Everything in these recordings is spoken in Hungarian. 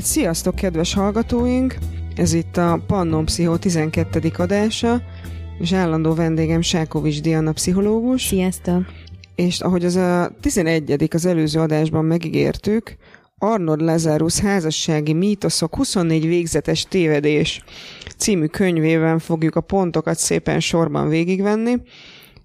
Hát sziasztok, kedves hallgatóink! Ez itt a Pannon Pszichó 12. adása, és állandó vendégem Sákovics Diana pszichológus. Sziasztok! És ahogy az a 11. az előző adásban megígértük, Arnold Lazarus házassági mítoszok 24 végzetes tévedés című könyvében fogjuk a pontokat szépen sorban végigvenni.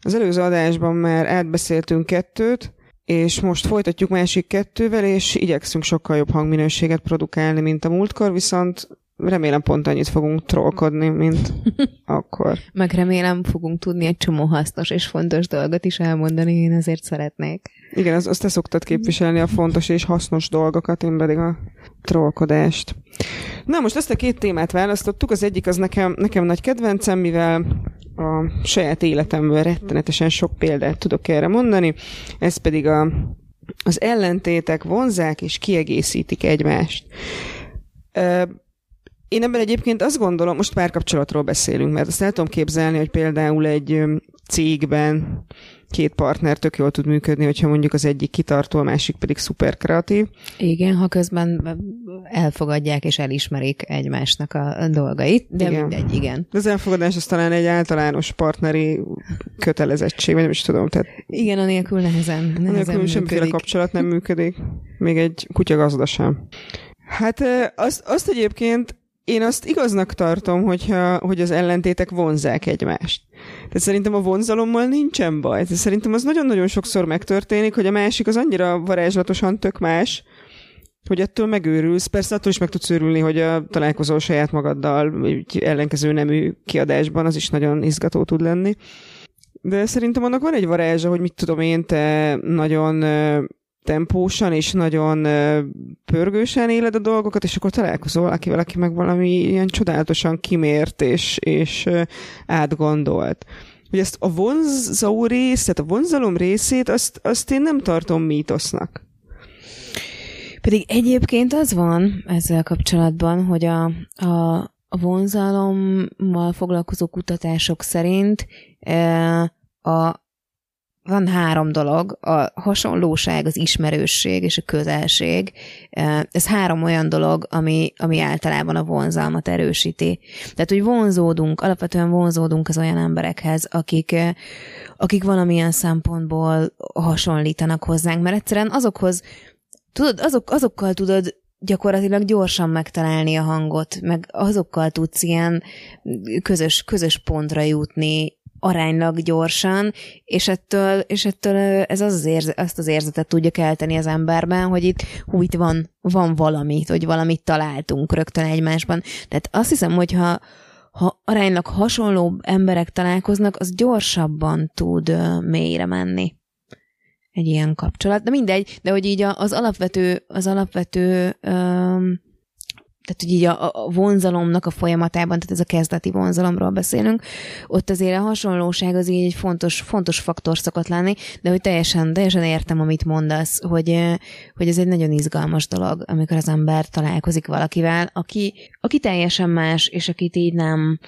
Az előző adásban már átbeszéltünk kettőt, és most folytatjuk másik kettővel, és igyekszünk sokkal jobb hangminőséget produkálni, mint a múltkor, viszont remélem pont annyit fogunk trollkodni, mint akkor. Meg remélem fogunk tudni egy csomó hasznos és fontos dolgot is elmondani, én azért szeretnék. Igen, azt, azt te szoktad képviselni a fontos és hasznos dolgokat, én pedig a trollkodást. Na most ezt a két témát választottuk, az egyik az nekem, nekem nagy kedvencem, mivel a saját életemből rettenetesen sok példát tudok erre mondani, ez pedig a, az ellentétek vonzák és kiegészítik egymást. Én ebben egyébként azt gondolom, most párkapcsolatról beszélünk, mert azt el tudom képzelni, hogy például egy cégben két partner tök jól tud működni, hogyha mondjuk az egyik kitartó, a másik pedig szuper kreatív. Igen, ha közben elfogadják és elismerik egymásnak a dolgait, de igen. mindegy, igen. De az elfogadás az talán egy általános partneri kötelezettség, vagy nem is tudom. Tehát igen, anélkül nehezen, nehezen Anélkül semmiféle kapcsolat nem működik, még egy kutya gazda sem. Hát azt, azt egyébként én azt igaznak tartom, hogyha, hogy az ellentétek vonzák egymást. Tehát szerintem a vonzalommal nincsen baj. Tehát szerintem az nagyon-nagyon sokszor megtörténik, hogy a másik az annyira varázslatosan tök más, hogy ettől megőrülsz. Persze attól is meg tudsz őrülni, hogy a találkozol saját magaddal, egy ellenkező nemű kiadásban, az is nagyon izgató tud lenni. De szerintem annak van egy varázsa, hogy mit tudom én, te nagyon tempósan és nagyon pörgősen éled a dolgokat, és akkor találkozol akivel, aki meg valami ilyen csodálatosan kimért és, és átgondolt. Hogy ezt a vonzó részt, a vonzalom részét, azt, azt én nem tartom mítosznak. Pedig egyébként az van ezzel kapcsolatban, hogy a, a, a vonzalommal foglalkozó kutatások szerint a, van három dolog, a hasonlóság, az ismerősség és a közelség. Ez három olyan dolog, ami, ami általában a vonzalmat erősíti. Tehát, hogy vonzódunk, alapvetően vonzódunk az olyan emberekhez, akik, akik valamilyen szempontból hasonlítanak hozzánk, mert egyszerűen azokhoz, tudod, azok, azokkal tudod gyakorlatilag gyorsan megtalálni a hangot, meg azokkal tudsz ilyen közös, közös pontra jutni, aránylag gyorsan, és ettől, és ettől ez az, az érze, azt az érzetet tudja kelteni az emberben, hogy itt, hú, itt van, van valamit, hogy valamit találtunk rögtön egymásban. Tehát azt hiszem, hogy ha, aránylag hasonló emberek találkoznak, az gyorsabban tud mélyre menni egy ilyen kapcsolat. De mindegy, de hogy így az alapvető, az alapvető um, tehát hogy így a, a vonzalomnak a folyamatában, tehát ez a kezdeti vonzalomról beszélünk, ott azért a hasonlóság az így egy fontos, fontos faktor szokott lenni, de hogy teljesen, teljesen értem, amit mondasz, hogy, hogy ez egy nagyon izgalmas dolog, amikor az ember találkozik valakivel, aki, aki teljesen más, és akit így nem,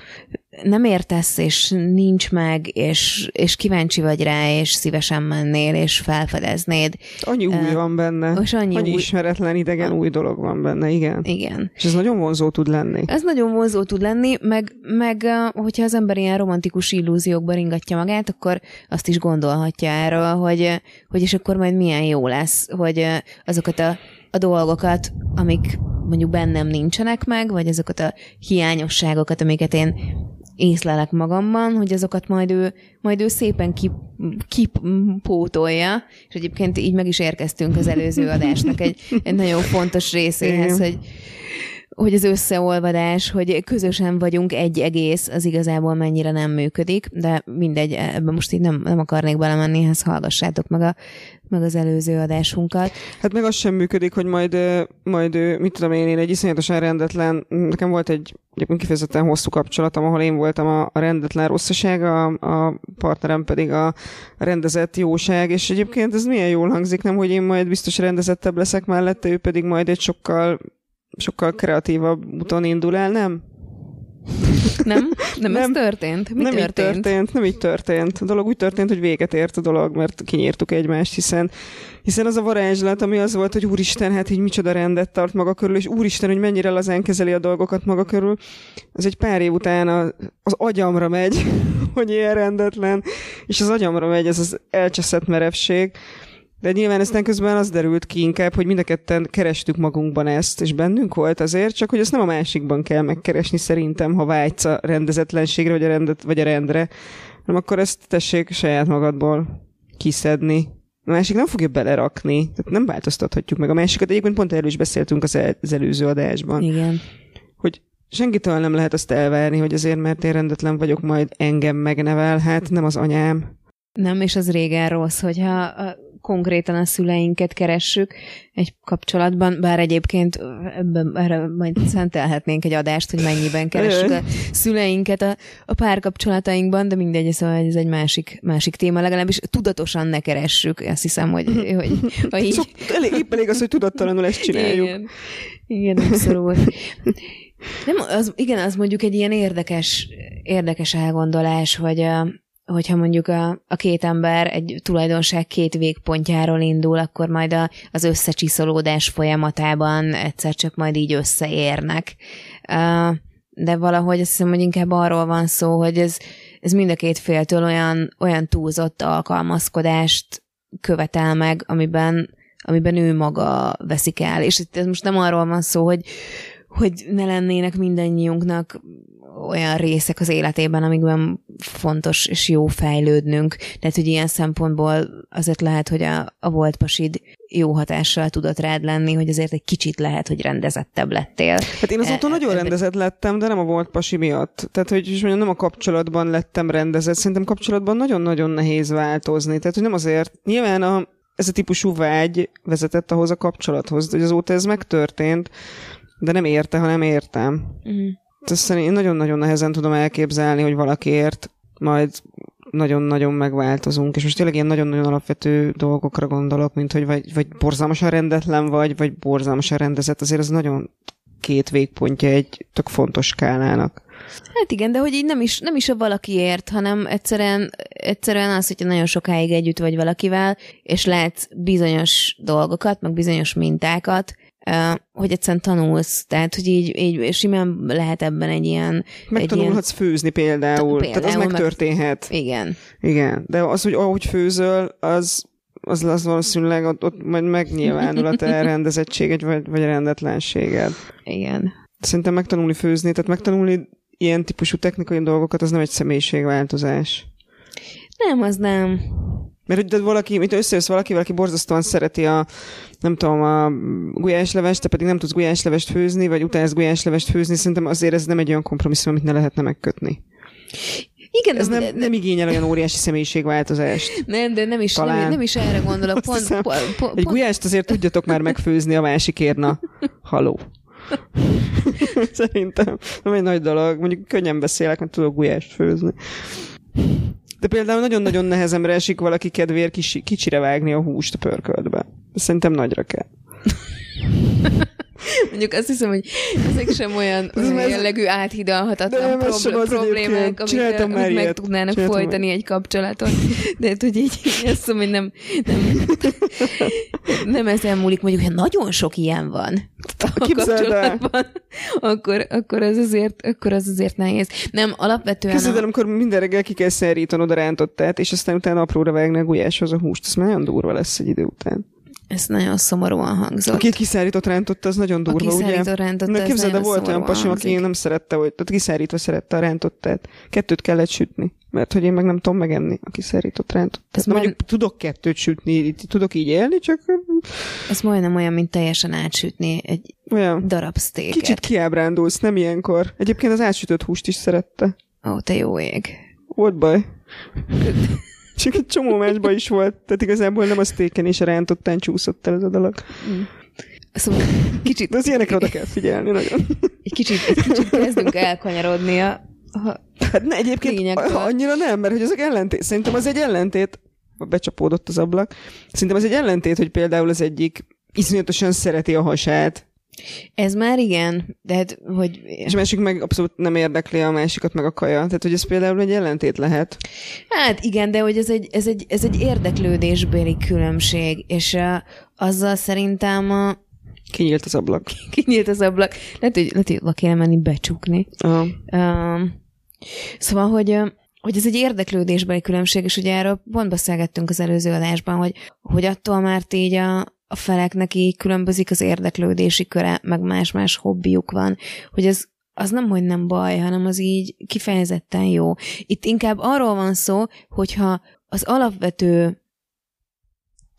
nem értesz, és nincs meg, és, és kíváncsi vagy rá, és szívesen mennél, és felfedeznéd. Annyi új uh, van benne. És annyi, annyi új... ismeretlen, idegen uh, új dolog van benne, igen. Igen. És ez nagyon vonzó tud lenni. Ez nagyon vonzó tud lenni, meg, meg hogyha az ember ilyen romantikus illúziókba ringatja magát, akkor azt is gondolhatja erről, hogy, hogy és akkor majd milyen jó lesz, hogy azokat a, a dolgokat, amik mondjuk bennem nincsenek meg, vagy azokat a hiányosságokat, amiket én észlelek magamban, hogy azokat majd ő, majd ő szépen kip, kipótolja, és egyébként így meg is érkeztünk az előző adásnak egy, egy nagyon fontos részéhez, hogy hogy az összeolvadás, hogy közösen vagyunk egy egész, az igazából mennyire nem működik, de mindegy, ebben most így nem, nem akarnék belemenni, ezt hallgassátok meg, a, meg az előző adásunkat. Hát meg az sem működik, hogy majd, majd mit tudom én, én egy iszonyatosan rendetlen, nekem volt egy egyébként kifejezetten hosszú kapcsolatom, ahol én voltam a, a rendetlen rosszaság, a, a partnerem pedig a rendezett jóság, és egyébként ez milyen jól hangzik, nem, hogy én majd biztos rendezettebb leszek mellette, ő pedig majd egy sokkal sokkal kreatívabb úton indul el, nem? Nem? Nem, nem ez történt? Mi nem történt? így történt? Nem így történt. A dolog úgy történt, hogy véget ért a dolog, mert kinyírtuk egymást, hiszen, hiszen az a varázslat, ami az volt, hogy úristen, hát így micsoda rendet tart maga körül, és úristen, hogy mennyire lazán kezeli a dolgokat maga körül, az egy pár év után a, az agyamra megy, hogy ilyen rendetlen, és az agyamra megy ez az elcseszett merevség, de nyilván aztán közben az derült ki inkább, hogy mind a ketten kerestük magunkban ezt, és bennünk volt azért, csak hogy ezt nem a másikban kell megkeresni szerintem, ha vágysz a rendezetlenségre, vagy a, rendet, vagy a rendre, hanem akkor ezt tessék saját magadból kiszedni. A másik nem fogja belerakni, tehát nem változtathatjuk meg a másikat. Egyébként pont erről is beszéltünk az, el, az előző adásban. Igen. Hogy senkitől nem lehet azt elvárni, hogy azért, mert én rendetlen vagyok, majd engem megnevel, hát nem az anyám. Nem, és az régen rossz, hogyha konkrétan a szüleinket keressük egy kapcsolatban, bár egyébként ebben, erre majd szentelhetnénk egy adást, hogy mennyiben keressük a szüleinket a, a párkapcsolatainkban, de mindegy, szóval ez egy másik, másik téma, legalábbis tudatosan ne keressük, azt hiszem, hogy, hogy ha így... Szóval elég, épp elég az, hogy tudattalanul ezt csináljuk. Igen, Igen abszolút. Nem, az, igen, az mondjuk egy ilyen érdekes, érdekes elgondolás, hogy hogyha mondjuk a, a két ember egy tulajdonság két végpontjáról indul, akkor majd a, az összecsiszolódás folyamatában egyszer csak majd így összeérnek. De valahogy azt hiszem, hogy inkább arról van szó, hogy ez, ez mind a két féltől olyan, olyan túlzott alkalmazkodást követel meg, amiben, amiben ő maga veszik el. És ez most nem arról van szó, hogy, hogy ne lennének mindannyiunknak olyan részek az életében, amikben fontos és jó fejlődnünk. Tehát, hogy ilyen szempontból azért lehet, hogy a, a volt pasid jó hatással tudott rád lenni, hogy azért egy kicsit lehet, hogy rendezettebb lettél. Hát én azóta e, nagyon rendezett lettem, de nem a volt pasi miatt. Tehát, hogy is mondjam, nem a kapcsolatban lettem rendezett. Szerintem kapcsolatban nagyon-nagyon nehéz változni. Tehát, hogy nem azért, nyilván a, ez a típusú vágy vezetett ahhoz a kapcsolathoz, hogy azóta ez megtörtént, de nem érte, hanem értem. Uh-huh ezt szerintem nagyon-nagyon nehezen tudom elképzelni, hogy valakiért majd nagyon-nagyon megváltozunk, és most tényleg ilyen nagyon-nagyon alapvető dolgokra gondolok, mint hogy vagy, vagy borzalmasan rendetlen vagy, vagy borzalmasan rendezett, azért ez nagyon két végpontja egy tök fontos skálának. Hát igen, de hogy így nem is, nem is a valakiért, hanem egyszerűen, egyszerűen az, hogyha nagyon sokáig együtt vagy valakivel, és látsz bizonyos dolgokat, meg bizonyos mintákat, hogy egyszerűen tanulsz, tehát, hogy így, így simán lehet ebben egy ilyen... Megtanulhatsz egy ilyen... főzni például, például, tehát az megtörténhet. Meg... Igen. Igen, de az, hogy ahogy főzöl, az, az lesz valószínűleg ott, ott majd megnyilvánul a te rendezettséged, vagy, vagy rendetlenséged. Igen. Szerintem megtanulni főzni, tehát megtanulni ilyen típusú technikai dolgokat, az nem egy személyiségváltozás. Nem, az nem. Mert hogy valaki, mint összejössz valaki, valaki borzasztóan szereti a, nem tudom, a gulyáslevest, te pedig nem tudsz gulyáslevest főzni, vagy utálsz gulyáslevest főzni, szerintem azért ez nem egy olyan kompromisszum, amit ne lehetne megkötni. Igen, ez nem, nem igényel olyan óriási személyiségváltozást. Nem, de nem is, nem, nem is erre gondolok. Pont, hiszem, pont, pont, egy gulyást azért tudjatok már megfőzni a másikért, na, haló. Szerintem nem egy nagy dolog. Mondjuk könnyen beszélek, mert tudok gulyást főzni. De például nagyon-nagyon nehezemre esik valaki kedvéért kicsi, kicsire vágni a húst a pörköltbe. Szerintem nagyra kell. Mondjuk azt hiszem, hogy ezek sem olyan, olyan jellegű áthidalhatatlan pro- problémák, amiket meg ilyet. tudnának Csináltam folytani meg. egy kapcsolatot. De hát, hogy így, így azt mondom, hogy nem, nem, nem ezen múlik, mondjuk, hogy nagyon sok ilyen van a kapcsolatban, akkor, akkor, az azért, akkor az azért nehéz. Nem, alapvetően... Képzeld a... amikor minden reggel ki kell szárítanod a rántottát, és aztán utána apróra vágni a gulyáshoz a húst, az már nagyon durva lesz egy idő után. Ez nagyon szomorúan hangzott. Akit kiszárított rántotta, az nagyon durva, ugye? A rántotta, Mert képzeld, de volt olyan pasim, aki nem szerette, hogy tehát kiszárítva szerette a rántottát. Kettőt kellett sütni, mert hogy én meg nem tudom megenni a kiszárított rántottát. Ez mondjuk majd... tudok kettőt sütni, tudok így élni, csak... Ez majdnem olyan, mint teljesen átsütni egy olyan. darab sztéket. Kicsit kiábrándulsz, nem ilyenkor. Egyébként az átsütött húst is szerette. Ó, te jó ég. Volt baj. Csak egy csomó másban is volt, tehát igazából nem a sztéken és a rántottán csúszott el ez a dolog. Mm. Szóval kicsit... De az ilyenekre oda kell figyelni nagyon. Egy kicsit, egy kicsit kezdünk elkanyarodni a, a Hát ne, egyébként lényegtől. annyira nem, mert hogy ezek ellentét. Szerintem az egy ellentét, becsapódott az ablak. Szerintem az egy ellentét, hogy például az egyik iszonyatosan szereti a hasát, Ez már igen, de hát, hogy... És a másik meg abszolút nem érdekli a másikat meg a kaja. Tehát, hogy ez például egy ellentét lehet. Hát igen, de hogy ez egy, ez egy, ez egy érdeklődésbéli különbség, és uh, azzal szerintem a, Kinyílt az ablak. kinyílt az ablak. Lehet, hogy, lehet, hogy kéne menni becsukni. Aha. Uh, szóval, hogy, hogy ez egy érdeklődésbeli különbség, és ugye erről pont beszélgettünk az előző adásban, hogy, hogy attól már így a, a feleknek így különbözik az érdeklődési köre, meg más-más hobbiuk van, hogy ez az nem, hogy nem baj, hanem az így kifejezetten jó. Itt inkább arról van szó, hogyha az alapvető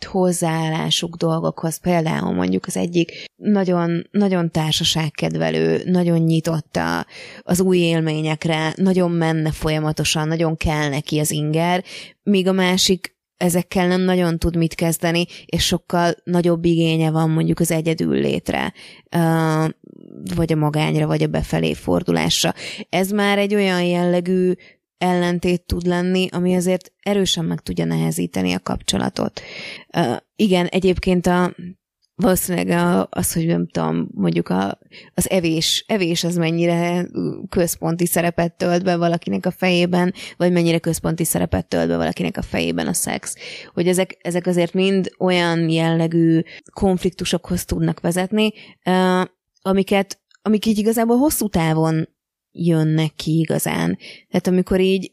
hozzáállásuk dolgokhoz, például mondjuk az egyik nagyon, nagyon társaságkedvelő, nagyon nyitott a, az új élményekre, nagyon menne folyamatosan, nagyon kell neki az inger, míg a másik ezekkel nem nagyon tud mit kezdeni, és sokkal nagyobb igénye van mondjuk az egyedül létre, vagy a magányra, vagy a befelé fordulásra. Ez már egy olyan jellegű ellentét tud lenni, ami azért erősen meg tudja nehezíteni a kapcsolatot. Uh, igen, egyébként a valószínűleg az, hogy nem tudom, mondjuk a, az evés, evés az mennyire központi szerepet tölt be valakinek a fejében, vagy mennyire központi szerepet tölt be valakinek a fejében a szex. Hogy ezek, ezek azért mind olyan jellegű konfliktusokhoz tudnak vezetni, amiket, amik így igazából hosszú távon jönnek ki igazán. Tehát amikor így,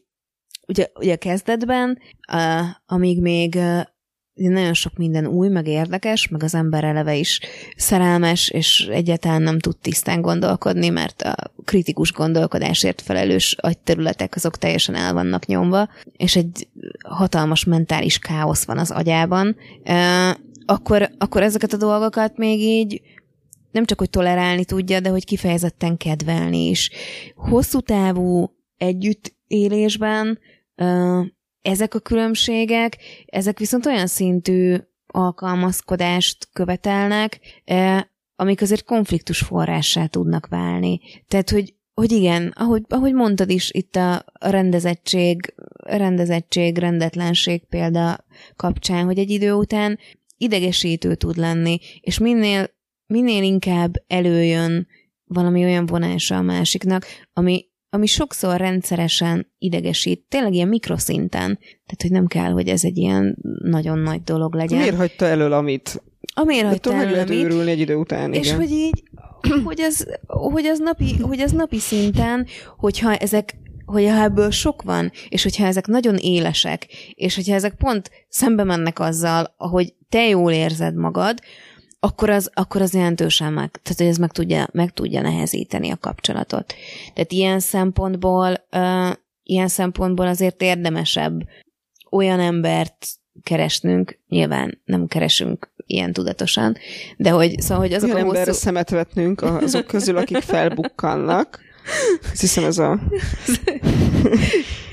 ugye, ugye a kezdetben, amíg még nagyon sok minden új, meg érdekes, meg az ember eleve is szerelmes, és egyáltalán nem tud tisztán gondolkodni, mert a kritikus gondolkodásért felelős agyterületek azok teljesen el vannak nyomva, és egy hatalmas mentális káosz van az agyában, akkor, akkor ezeket a dolgokat még így nem csak, hogy tolerálni tudja, de hogy kifejezetten kedvelni is. Hosszú távú együttélésben ezek a különbségek, ezek viszont olyan szintű alkalmazkodást követelnek, amik azért konfliktus forrássá tudnak válni. Tehát, hogy hogy igen, ahogy, ahogy mondtad is, itt a rendezettség, rendezettség, rendetlenség példa kapcsán, hogy egy idő után idegesítő tud lenni, és minél minél inkább előjön valami olyan vonása a másiknak, ami, ami sokszor rendszeresen idegesít, tényleg ilyen mikroszinten. Tehát, hogy nem kell, hogy ez egy ilyen nagyon nagy dolog legyen. Miért hagyta elől, amit? Amiért hagyta elől, amit? őrülni egy idő után, És igen. hogy így, hogy az, hogy, az napi, hogy az napi szinten, hogyha ezek hogy ha ebből sok van, és hogyha ezek nagyon élesek, és hogyha ezek pont szembe mennek azzal, ahogy te jól érzed magad, akkor az, akkor az jelentősen meg, tehát hogy ez meg tudja, meg tudja nehezíteni a kapcsolatot. Tehát ilyen szempontból, uh, ilyen szempontból azért érdemesebb olyan embert keresnünk, nyilván nem keresünk ilyen tudatosan, de hogy, szóval, hogy azok Olyan a emberre hosszú... szemet vetnünk azok közül, akik felbukkannak. Azt hiszem ez a...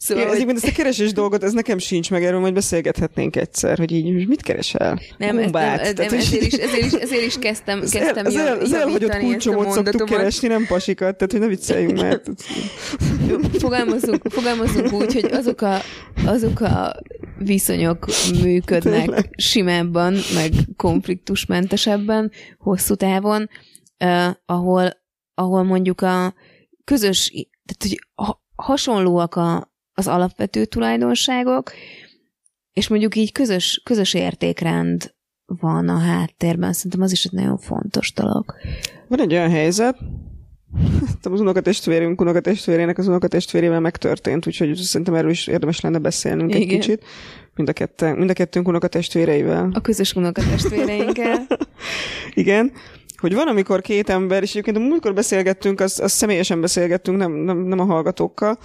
Szóval, Igen, hogy... egyébként ezt a keresés dolgot, ez nekem sincs meg, erről majd beszélgethetnénk egyszer, hogy így mit keresel? Nem, ezt Bombát. nem, nem Tehát, ezért, hogy- is, ezért, is, ezért is kezdtem, Az, kezdtem el, az, el, az elhagyott ezt kulcsomot szoktuk keresni, nem pasikat, tehát hogy ne vicceljünk már. fogalmazunk, fogalmazunk úgy, hogy azok a, azok a viszonyok működnek Tényleg. simábban, meg konfliktusmentesebben, hosszú távon, uh, ahol, ahol mondjuk a közös, tehát hogy ha, hasonlóak a, az alapvető tulajdonságok, és mondjuk így közös, közös értékrend van a háttérben. Szerintem az is egy nagyon fontos dolog. Van egy olyan helyzet, Tudom, az unokatestvérünk unokatestvérének az unokatestvérével megtörtént, úgyhogy szerintem erről is érdemes lenne beszélnünk egy Igen. kicsit. Mind a, ketten, mind a kettőnk unokatestvéreivel. A közös unokatestvéreinkkel. Igen. Hogy van, amikor két ember, és egyébként a múltkor beszélgettünk, az, az személyesen beszélgettünk, nem, nem, nem a hallgatókkal,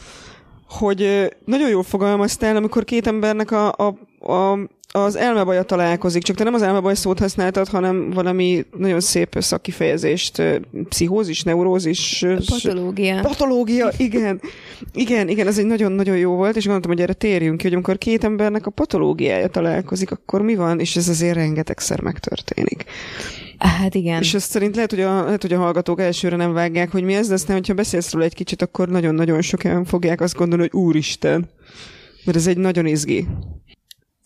hogy nagyon jól fogalmaztál, amikor két embernek a, a, a, az elmebaja találkozik, csak te nem az elmebaj szót használtad, hanem valami nagyon szép szakkifejezést, ö, pszichózis, neurózis, Patológia. Patológia, igen. Igen, igen, ez egy nagyon-nagyon jó volt, és gondoltam, hogy erre térjünk ki, hogy amikor két embernek a patológiája találkozik, akkor mi van, és ez azért rengetegszer megtörténik. Hát igen. És ezt szerint lehet hogy, a, lehet, hogy a hallgatók elsőre nem vágják, hogy mi ez, de aztán, hogyha beszélsz róla egy kicsit, akkor nagyon-nagyon sokan fogják azt gondolni, hogy úristen, mert ez egy nagyon izgi.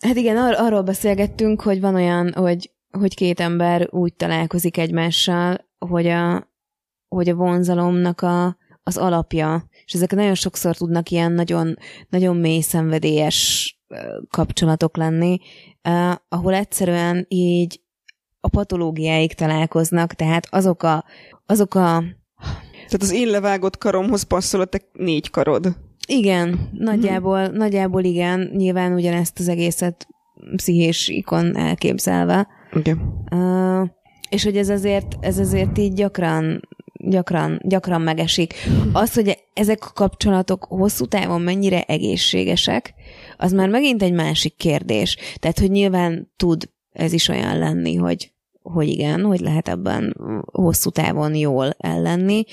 Hát igen, ar- arról beszélgettünk, hogy van olyan, hogy, hogy két ember úgy találkozik egymással, hogy a, hogy a vonzalomnak a, az alapja, és ezek nagyon sokszor tudnak ilyen nagyon, nagyon mély szenvedélyes kapcsolatok lenni, ahol egyszerűen így a patológiáik találkoznak, tehát azok a, azok a tehát az én levágott karomhoz passzol a te négy karod. Igen, nagyjából, hmm. nagyjából igen. Nyilván ugyanezt az egészet pszichés ikon elképzelve. Okay. Uh, és hogy ez azért, ez azért így gyakran, gyakran, gyakran megesik. Az, hogy ezek a kapcsolatok hosszú távon mennyire egészségesek, az már megint egy másik kérdés. Tehát, hogy nyilván tud ez is olyan lenni, hogy hogy igen, hogy lehet ebben hosszú távon jól ellenni,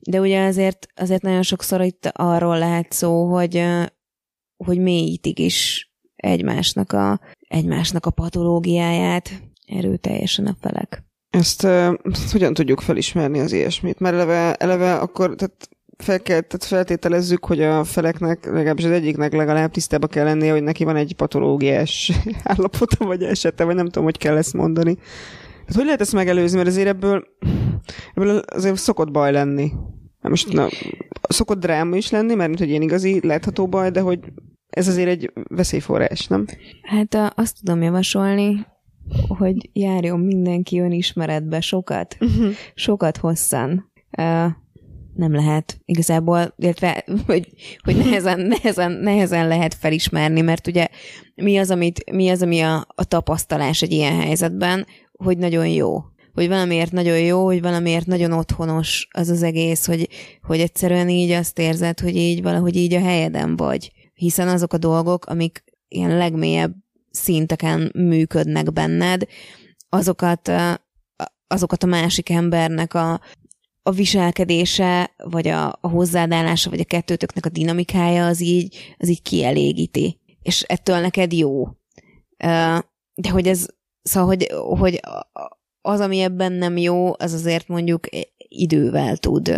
de ugye azért, azért nagyon sokszor itt arról lehet szó, hogy, hogy mélyítik is egymásnak a, egymásnak a patológiáját erőteljesen a felek. Ezt, ezt hogyan tudjuk felismerni az ilyesmit? Mert eleve, eleve akkor tehát fel kell, tehát feltételezzük, hogy a feleknek, legalábbis az egyiknek legalább tisztába kell lennie, hogy neki van egy patológiás állapota, vagy esete, vagy nem tudom, hogy kell ezt mondani. Hát hogy lehet ezt megelőzni, mert azért ebből, ebből azért szokott baj lenni. Most na, szokott dráma is lenni, mert hogy ilyen igazi látható baj, de hogy ez azért egy veszélyforrás, nem? Hát azt tudom javasolni, hogy járjon mindenki önismeretbe sokat, uh-huh. sokat hosszan. Uh, nem lehet igazából, illetve hogy, hogy nehezen, nehezen, nehezen lehet felismerni, mert ugye mi az, amit, mi az ami a, a tapasztalás egy ilyen helyzetben, hogy nagyon jó. Hogy valamiért nagyon jó, hogy valamiért nagyon otthonos az az egész, hogy, hogy egyszerűen így azt érzed, hogy így valahogy így a helyeden vagy. Hiszen azok a dolgok, amik ilyen legmélyebb szinteken működnek benned, azokat, azokat a másik embernek a, a viselkedése, vagy a, a hozzáállása, vagy a kettőtöknek a dinamikája az így, az így kielégíti. És ettől neked jó. De hogy ez, Szóval, hogy, hogy az, ami ebben nem jó, az azért mondjuk idővel tud,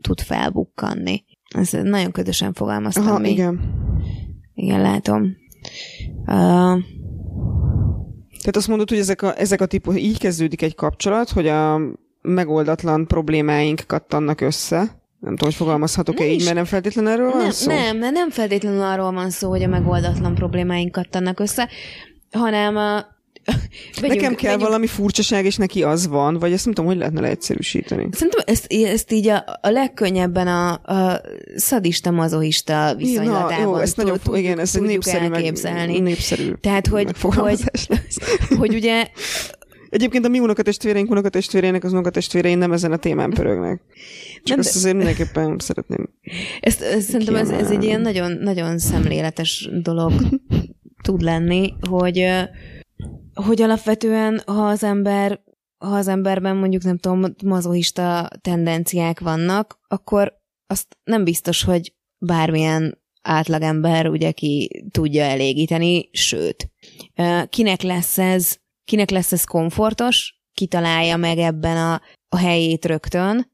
tud felbukkanni. Ez nagyon ködösen fogalmaztam Aha, még. igen. Igen, látom. Uh, tehát azt mondod, hogy ezek a, ezek a típus, így kezdődik egy kapcsolat, hogy a megoldatlan problémáink kattannak össze. Nem tudom, hogy fogalmazhatok-e így, mert nem feltétlenül erről nem, van szó? Nem, nem feltétlenül arról van szó, hogy a megoldatlan problémáink kattannak össze, hanem Vegyünk, Nekem kell vegyünk. valami furcsaság, és neki az van, vagy ezt nem tudom, hogy lehetne leegyszerűsíteni. Szerintem ezt, ezt így a, a legkönnyebben a, a szadista, mazoista viszonylatában Na, jó, ezt nagyon, tud, igen, ez egy népszerű elképzelni. Meg, népszerű Tehát, hogy, hogy, hogy ugye Egyébként a mi unokatestvéreink unokatestvéreinek az unokatestvérein nem ezen a témán pörögnek. Csak nem, ezt azért mindenképpen szeretném. Ezt, ezt szerintem ez, ez egy ilyen nagyon, nagyon szemléletes dolog tud lenni, hogy hogy alapvetően, ha az ember, ha az emberben mondjuk nem tudom, mazohista tendenciák vannak, akkor azt nem biztos, hogy bármilyen átlagember ugye ki tudja elégíteni, sőt. Kinek lesz ez, kinek lesz ez komfortos, kitalálja meg ebben a, a helyét rögtön.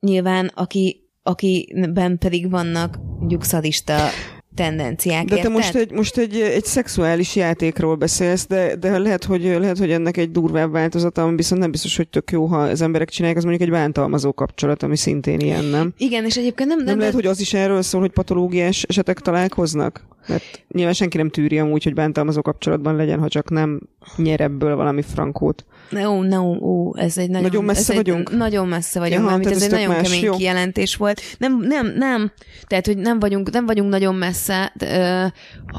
Nyilván, aki, akiben pedig vannak mondjuk szadista tendenciák. De te most egy, most egy, egy szexuális játékról beszélsz, de, de lehet, hogy, lehet, hogy ennek egy durvább változata, ami viszont nem biztos, hogy tök jó, ha az emberek csinálják, az mondjuk egy bántalmazó kapcsolat, ami szintén ilyen, nem? Igen, és egyébként nem... Nem, nem lehet, hogy az is erről szól, hogy patológiás esetek találkoznak? Mert nyilván senki nem tűri amúgy, hogy bántalmazó kapcsolatban legyen, ha csak nem nyer ebből valami frankót. No, no, ó, ez egy nagyon, nagyon messze ez vagyunk. Egy, nagyon messze vagyunk, ja, mert ez, ez egy nagyon más. kemény Jó. kijelentés volt. Nem, nem, nem. Tehát, hogy nem vagyunk, nem vagyunk nagyon messze, uh,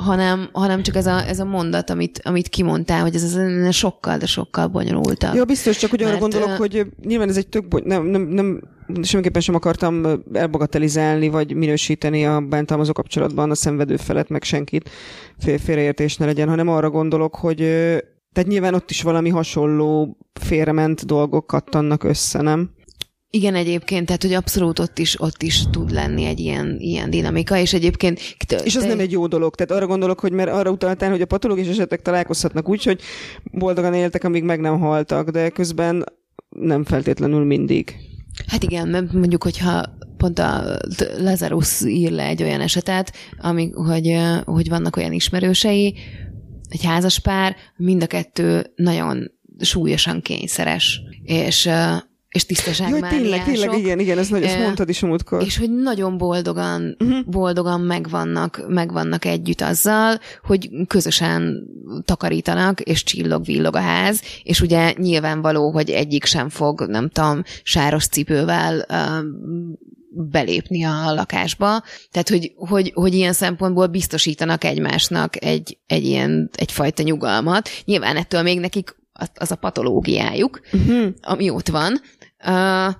hanem, hanem csak ez a, ez a mondat, amit, amit kimondtál, hogy ez, ez sokkal, de sokkal bonyolultabb. Ja, biztos, csak hogy arra gondolok, uh, hogy nyilván ez egy tök, boly- nem, nem, nem semmiképpen sem akartam elbagatelizálni, vagy minősíteni a bántalmazó kapcsolatban a szenvedő felet, meg senkit fél, félreértés ne legyen, hanem arra gondolok, hogy tehát nyilván ott is valami hasonló félrement dolgok kattannak össze, nem? Igen, egyébként, tehát hogy abszolút ott is, ott is tud lenni egy ilyen, ilyen dinamika, és egyébként... És az te... nem egy jó dolog, tehát arra gondolok, hogy mert arra utaltál, hogy a patológiás esetek találkozhatnak úgy, hogy boldogan éltek, amíg meg nem haltak, de közben nem feltétlenül mindig. Hát igen, mert mondjuk, hogyha pont a Lazarus ír le egy olyan esetet, ami, hogy, hogy vannak olyan ismerősei, egy házaspár, mind a kettő nagyon súlyosan kényszeres, és, és tisztaságmániások. Jaj, tényleg, tényleg, igen, igen, ez nagy, ezt mondtad is a múltkor. És hogy nagyon boldogan, uh-huh. boldogan megvannak, megvannak együtt azzal, hogy közösen takarítanak, és csillog-villog a ház, és ugye nyilvánvaló, hogy egyik sem fog, nem tudom, sáros cipővel uh, belépni a lakásba. Tehát, hogy, hogy, hogy ilyen szempontból biztosítanak egymásnak egy, egy ilyen, egyfajta nyugalmat. Nyilván ettől még nekik az a patológiájuk, uh-huh. ami ott van. Uh,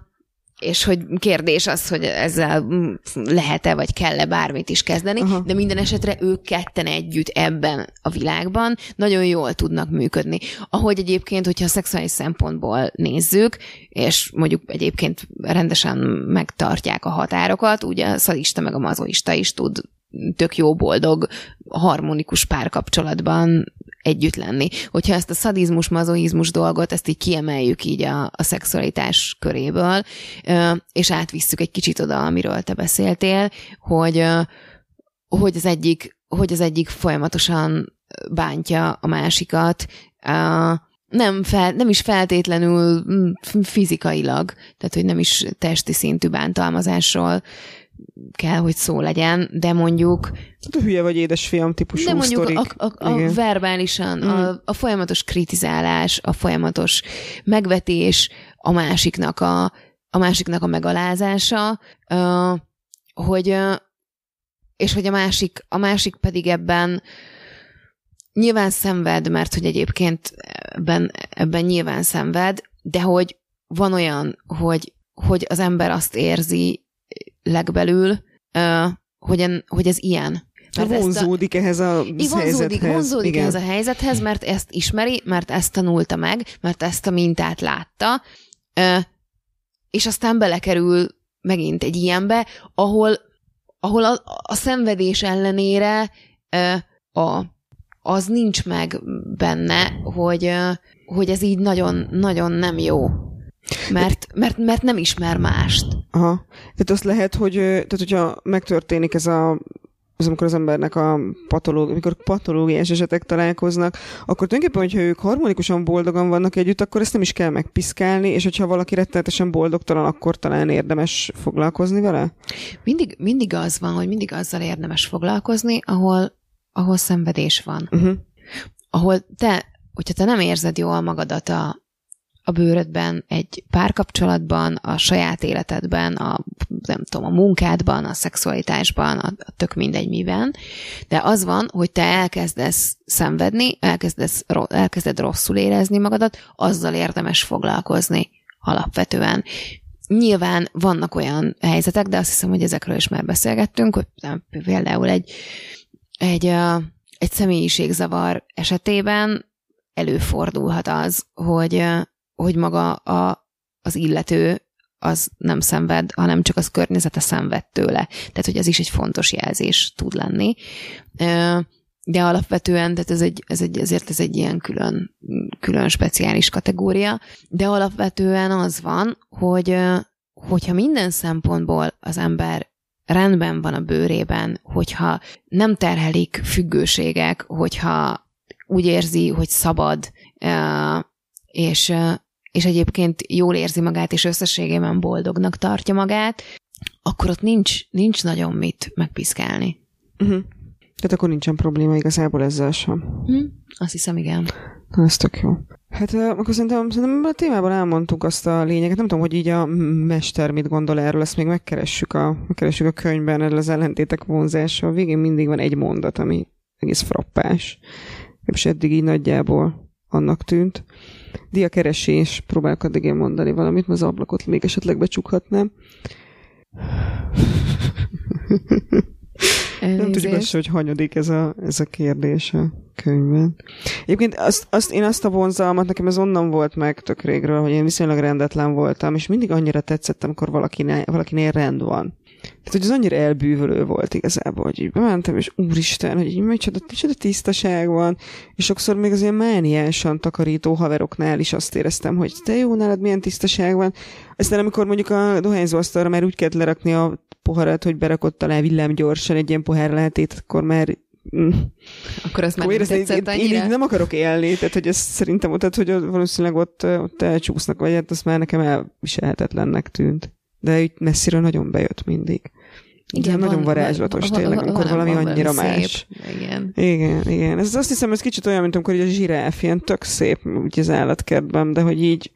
és hogy kérdés az, hogy ezzel lehet-e, vagy kell-e bármit is kezdeni, Aha. de minden esetre ők ketten együtt ebben a világban nagyon jól tudnak működni. Ahogy egyébként, hogyha a szexuális szempontból nézzük, és mondjuk egyébként rendesen megtartják a határokat, ugye a szadista meg a mazoista is tud tök jó, boldog, harmonikus párkapcsolatban együtt lenni. Hogyha ezt a szadizmus, mazoizmus dolgot, ezt így kiemeljük így a, a szexualitás köréből, és átvisszük egy kicsit oda, amiről te beszéltél, hogy, hogy az egyik, hogy az egyik folyamatosan bántja a másikat, nem, fel, nem is feltétlenül mm, fizikailag, tehát hogy nem is testi szintű bántalmazásról kell, hogy szó legyen, de mondjuk... Hát a hülye vagy édesfiam típusú De mondjuk sztorik. a, a, a verbálisan, mm. a, a folyamatos kritizálás, a folyamatos megvetés, a másiknak a, a másiknak a megalázása, hogy és hogy a másik, a másik pedig ebben nyilván szenved, mert hogy egyébként ebben, ebben nyilván szenved, de hogy van olyan, hogy, hogy az ember azt érzi legbelül, hogy, hogy ez ilyen. Mert vonzódik a, ehhez a vonzódik, helyzethez. Vonzódik Igen. ehhez a helyzethez, mert ezt ismeri, mert ezt tanulta meg, mert ezt a mintát látta, és aztán belekerül megint egy ilyenbe, ahol, ahol a, a szenvedés ellenére a, az nincs meg benne, hogy, hogy ez így nagyon, nagyon nem jó. Mert, mert, mert nem ismer mást. Aha. Tehát azt lehet, hogy tehát hogyha megtörténik ez a az amikor az embernek a patológi, amikor patológiás esetek találkoznak, akkor tulajdonképpen, hogyha ők harmonikusan boldogan vannak együtt, akkor ezt nem is kell megpiszkálni, és hogyha valaki rettenetesen boldogtalan, akkor talán érdemes foglalkozni vele? Mindig, mindig az van, hogy mindig azzal érdemes foglalkozni, ahol, ahol szenvedés van. Uh-huh. Ahol te, hogyha te nem érzed jól magadat a, a bőrödben, egy párkapcsolatban, a saját életedben, a, nem tudom, a munkádban, a szexualitásban, a, a tök mindegy miben, de az van, hogy te elkezdesz szenvedni, elkezdesz, elkezded rosszul érezni magadat, azzal érdemes foglalkozni alapvetően. Nyilván vannak olyan helyzetek, de azt hiszem, hogy ezekről is már beszélgettünk, hogy például egy, egy, egy személyiségzavar esetében előfordulhat az, hogy hogy maga a, az illető az nem szenved, hanem csak az környezete szenved tőle. Tehát, hogy ez is egy fontos jelzés tud lenni. De alapvetően, tehát ez egy, ez egy, ezért ez egy ilyen külön, külön speciális kategória, de alapvetően az van, hogy hogyha minden szempontból az ember rendben van a bőrében, hogyha nem terhelik függőségek, hogyha úgy érzi, hogy szabad, és, és egyébként jól érzi magát, és összességében boldognak tartja magát, akkor ott nincs, nincs nagyon mit megpiszkálni. Uh-huh. Tehát akkor nincsen probléma igazából ezzel sem. Hm? Azt hiszem, igen. Na, ez tök jó. Hát akkor szerintem, szerintem a témában elmondtuk azt a lényeget. Nem tudom, hogy így a mester mit gondol erről, ezt még megkeressük a, megkeressük a könyvben, erről az ellentétek vonzása. A végén mindig van egy mondat, ami egész frappás. És eddig így nagyjából annak tűnt diakeresés, próbálok addig én mondani valamit, mert az ablakot még esetleg becsukhatnám. Nem tudjuk azt, hogy hanyadik ez a, ez a kérdés a könyvben. Egyébként azt, azt, én azt a vonzalmat, nekem ez onnan volt meg tök régről, hogy én viszonylag rendetlen voltam, és mindig annyira tetszett, amikor valakinél, valakinél rend van. Tehát, hogy az annyira elbűvölő volt igazából, hogy így bementem, és úristen, hogy így micsoda, micsoda tisztaság van, és sokszor még az ilyen mániásan takarító haveroknál is azt éreztem, hogy te jó, nálad milyen tisztaság van. Aztán amikor mondjuk a dohányzóasztalra már úgy kellett lerakni a poharat, hogy berakott alá villám gyorsan egy ilyen pohár lehetét, akkor már mm, Akkor az már nem érezni, tetszett én, én, így annyira? nem akarok élni, tehát hogy ez szerintem tehát, hogy valószínűleg ott, ott elcsúsznak, vagy hát az már nekem elviselhetetlennek tűnt. De így messziről nagyon bejött mindig. Igen, nagyon van- varázslatos van- tényleg, van- amikor van- valami van annyira valami más. Szép. Igen. Igen, igen. Ez azt hiszem, ez kicsit olyan, mint amikor a zsiráf ilyen tök szép, úgy az állatkertben, de hogy így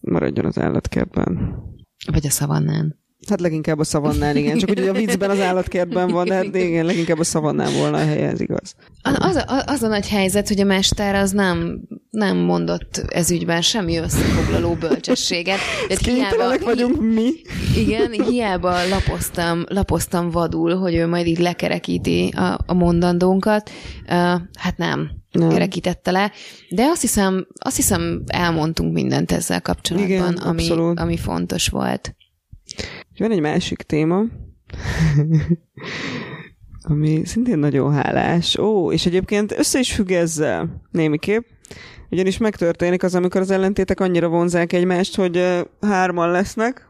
maradjon az állatkertben. Vagy a szavannán. Hát leginkább a szavannán, igen. Csak ugye a viccben az állatkertben van, de hát igen, leginkább a szavannán volna a helye, ez igaz. Az a, az a nagy helyzet, hogy a mester az nem, nem mondott ez ügyben semmi összefoglaló bölcsességet. Kénytelenek vagyunk mi. Igen, hiába lapoztam, lapoztam vadul, hogy ő majd így lekerekíti a, a mondandónkat. Uh, hát nem, Nem. nem, kerekítette le. De azt hiszem, azt hiszem elmondtunk mindent ezzel kapcsolatban, Igen, ami, abszolút. ami fontos volt. Van egy másik téma, ami szintén nagyon hálás. Ó, és egyébként össze is függ ezzel némiképp. Ugyanis megtörténik az, amikor az ellentétek annyira vonzák egymást, hogy hárman lesznek,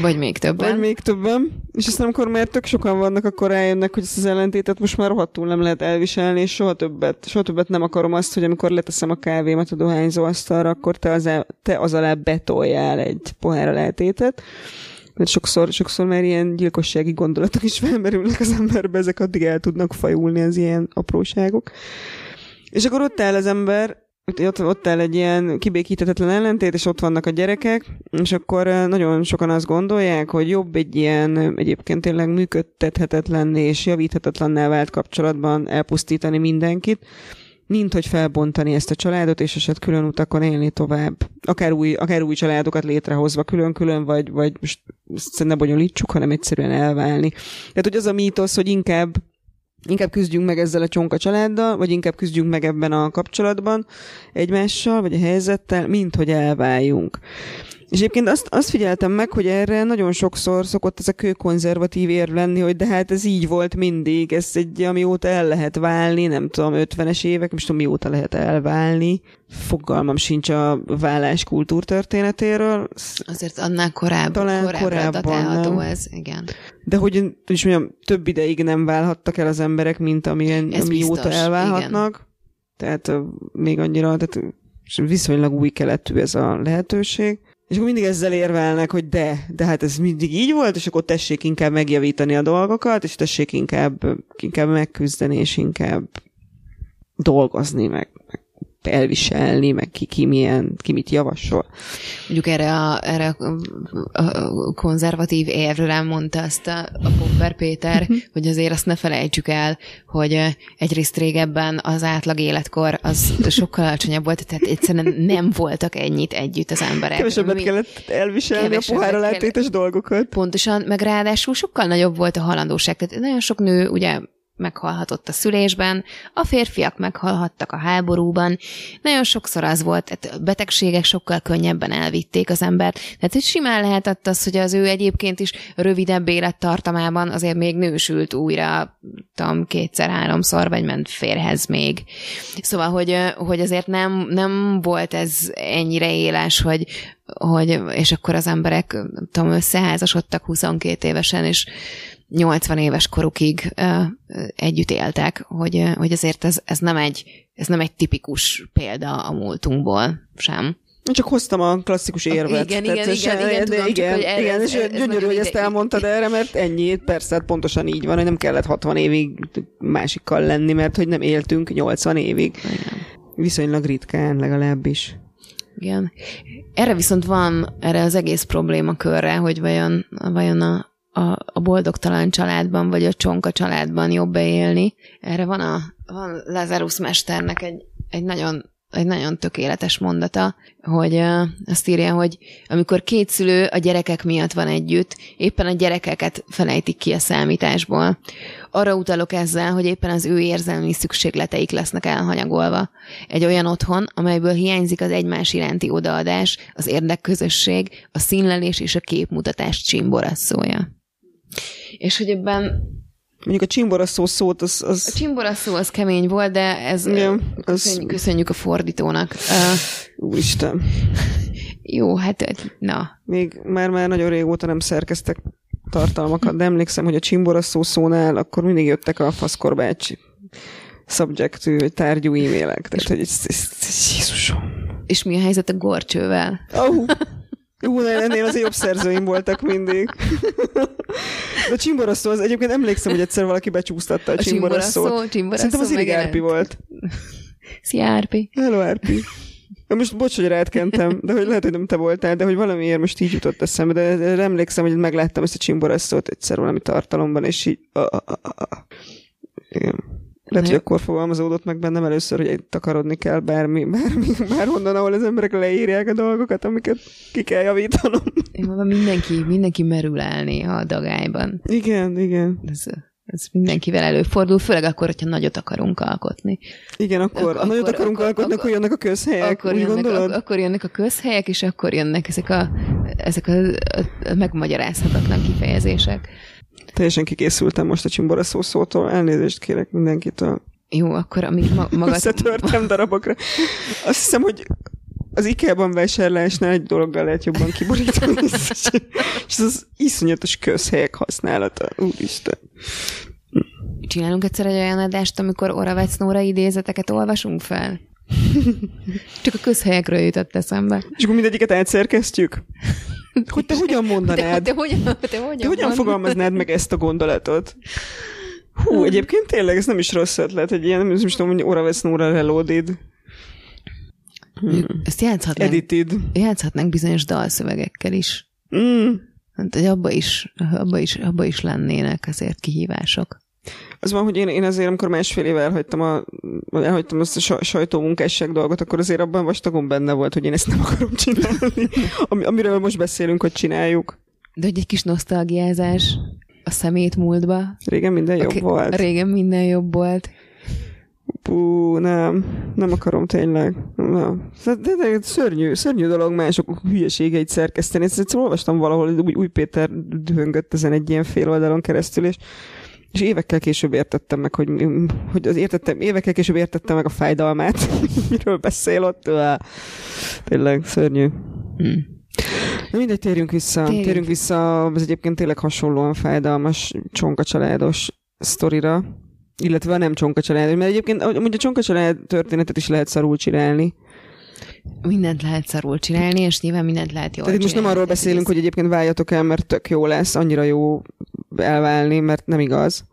Vagy még többen. vagy még többen, és aztán amikor már tök sokan vannak, akkor rájönnek, hogy ezt az ellentétet most már rohadtul nem lehet elviselni, és soha többet, soha többet nem akarom azt, hogy amikor leteszem a kávémat a dohányzó asztalra, akkor te az, el, te az alá betoljál egy pohár ellentétet. Mert sokszor, sokszor már ilyen gyilkossági gondolatok is felmerülnek az emberbe, ezek addig el tudnak fajulni az ilyen apróságok. És akkor ott áll az ember, ott, ott, áll egy ilyen kibékíthetetlen ellentét, és ott vannak a gyerekek, és akkor eh, nagyon sokan azt gondolják, hogy jobb egy ilyen eh, egyébként tényleg működtethetetlen és javíthatatlanná vált kapcsolatban elpusztítani mindenkit, mint hogy felbontani ezt a családot, és eset külön utakon élni tovább. Akár új, akár új családokat létrehozva külön-külön, vagy, vagy most ezt ne bonyolítsuk, hanem egyszerűen elválni. Tehát, hogy az a mítosz, hogy inkább inkább küzdjünk meg ezzel a csonka családdal, vagy inkább küzdjünk meg ebben a kapcsolatban egymással, vagy a helyzettel, mint hogy elváljunk. És egyébként azt, azt figyeltem meg, hogy erre nagyon sokszor szokott ez a kőkonzervatív érv lenni, hogy de hát ez így volt mindig, ez egy, amióta el lehet válni, nem tudom, 50-es évek, most tudom, mióta lehet elválni. Fogalmam sincs a vállás kultúrtörténetéről, Azért annál korábban, Talán korábban, nem? ez, igen. de hogy, is mondjam, több ideig nem válhattak el az emberek, mint amilyen, Ez amióta biztos, elválhatnak. Tehát ö, még annyira, tehát viszonylag új keletű ez a lehetőség. És akkor mindig ezzel érvelnek, hogy de, de hát ez mindig így volt, és akkor tessék inkább megjavítani a dolgokat, és tessék inkább, inkább megküzdeni, és inkább dolgozni, meg, meg elviselni, meg ki, ki, milyen, ki mit javasol. Mondjuk erre a, erre a, a konzervatív érvről elmondta azt a, a Popper Péter, hogy azért azt ne felejtsük el, hogy egyrészt régebben az átlag életkor az sokkal alacsonyabb volt, tehát egyszerűen nem voltak ennyit együtt az emberek. Kevesebbet Mi- kellett elviselni a pohárra kellett. eltétes dolgokat. Pontosan, meg ráadásul sokkal nagyobb volt a halandóság. Tehát nagyon sok nő ugye meghalhatott a szülésben, a férfiak meghalhattak a háborúban. Nagyon sokszor az volt, tehát betegségek sokkal könnyebben elvitték az embert. Tehát hogy simán lehetett az, hogy az ő egyébként is rövidebb élettartamában azért még nősült újra, tudom, kétszer-háromszor, vagy ment férhez még. Szóval, hogy, hogy azért nem, nem volt ez ennyire éles, hogy, hogy és akkor az emberek, nem tudom, összeházasodtak 22 évesen, és 80 éves korukig együtt éltek, hogy, hogy azért ez, ez, nem egy, ez nem egy tipikus példa a múltunkból sem. Csak hoztam a klasszikus érvet. igen, igen, Tehát igen, igen, de tudom, csak igen, hogy ez- igen, és ez- ez gyönyörű, hogy ezt ide- elmondtad erre, mert ennyi, persze, hát pontosan így van, hogy nem kellett 60 évig másikkal lenni, mert hogy nem éltünk 80 évig. Igen. Viszonylag ritkán legalábbis. Igen. Erre viszont van, erre az egész problémakörre, hogy vajon, vajon a, a, a boldogtalan családban, vagy a csonka családban jobb élni. Erre van a van Lazarus mesternek egy, egy nagyon egy nagyon tökéletes mondata, hogy azt írja, hogy amikor két szülő a gyerekek miatt van együtt, éppen a gyerekeket felejtik ki a számításból. Arra utalok ezzel, hogy éppen az ő érzelmi szükségleteik lesznek elhanyagolva. Egy olyan otthon, amelyből hiányzik az egymás iránti odaadás, az érdekközösség, a színlelés és a képmutatás csimborasszója. És hogy ebben Mondjuk a csimboraszó szót, az, a az csimborasszó az kemény volt, de ez Igen, az- köszönjük, köszönjük a fordítónak. Uh, úristen, jó, hát na, még már-már nagyon régóta nem szerkeztek tartalmakat, de emlékszem, hogy a csimbora szónál akkor mindig jöttek a faszkorbács subjectű, tárgyú e-mailek. Tehát, hogy ez, ez, ez, Jézusom. És mi a helyzet a gorcsővel? Oh. Ú, ennél azért jobb szerzőim voltak mindig. De a csimboraszó, az egyébként emlékszem, hogy egyszer valaki becsúsztatta a, a csimboraszót. Szerintem az Irig Árpi volt. Szia Árpi. Hello Árpi. Most bocs, hogy rátkentem, de hogy lehet, hogy nem te voltál, de hogy valamiért most így jutott eszembe, de, de emlékszem, hogy megláttam ezt a csimboraszót egyszer valami tartalomban, és így... Igen. Lehet, hogy akkor fogalmazódott meg bennem először, hogy takarodni kell bármi, bármi, bárhonnan, ahol az emberek leírják a dolgokat, amiket ki kell javítanom. Én mindenki, mindenki merül el néha a dagályban. Igen, igen. Ez, ez mindenkivel előfordul, főleg akkor, hogyha nagyot akarunk alkotni. Igen, akkor, Ak- nagyot akarunk akkor, alkotni, akkor jönnek a közhelyek, akkor úgy jönnek, gondolod? Ak- akkor jönnek a közhelyek, és akkor jönnek ezek a, ezek a, a megmagyarázhatatlan kifejezések. Teljesen kikészültem most a csimbora szószótól, elnézést kérek mindenkitől. Jó, akkor amíg ma- magad... Összetörtem darabokra. Azt hiszem, hogy az IKEA-ban vásárlásnál egy dologgal lehet jobban kiborítani, és ez az iszonyatos közhelyek használata. Úristen. Csinálunk egyszer egy olyan adást, amikor Oravec Nóra idézeteket olvasunk fel? Csak a közhelyekről jutott eszembe. És akkor mindegyiket átszerkesztjük? Hogy te hogyan mondanád? Te, te hogyan, te hogyan, te hogyan fogalmaznád meg ezt a gondolatot? Hú, egyébként tényleg ez nem is rossz ötlet, egy ilyen, nem is tudom, hogy Oravec Nóra reloaded. Hmm. Ezt játszhatnánk, Edited. játszhatnánk bizonyos dalszövegekkel is. Mm. Hát, hogy abba is, abba, is, abba is lennének azért kihívások. Az van, hogy én, én azért, amikor másfél éve elhagytam, a, elhagytam azt a sajtómunkásság dolgot, akkor azért abban vastagon benne volt, hogy én ezt nem akarom csinálni. Am, amiről most beszélünk, hogy csináljuk. De hogy egy kis nosztalgiázás a szemét múltba. Régen minden jobb okay. volt. Régen minden jobb volt. Pú, nem, nem akarom tényleg. Nem. De, de, de szörnyű, szörnyű dolog mások hülyeségeit szerkeszteni. Ezt egyszer olvastam valahol, hogy új Péter dühöngött ezen egy ilyen fél oldalon keresztül, és és évekkel később értettem meg, hogy, hogy az értettem, évekkel később értettem meg a fájdalmát, miről beszél ott. Tényleg szörnyű. Hmm. Na mindegy, térjünk vissza. Térjünk. térjünk vissza az egyébként tényleg hasonlóan fájdalmas csonka családos sztorira, illetve a nem csonka család, mert egyébként amúgy a csonka család történetet is lehet szarul csinálni. Mindent lehet szarul csinálni, és nyilván mindent lehet jól Tehát itt most nem arról beszélünk, hogy egyébként váljatok el, mert tök jó lesz, annyira jó elválni, mert nem igaz.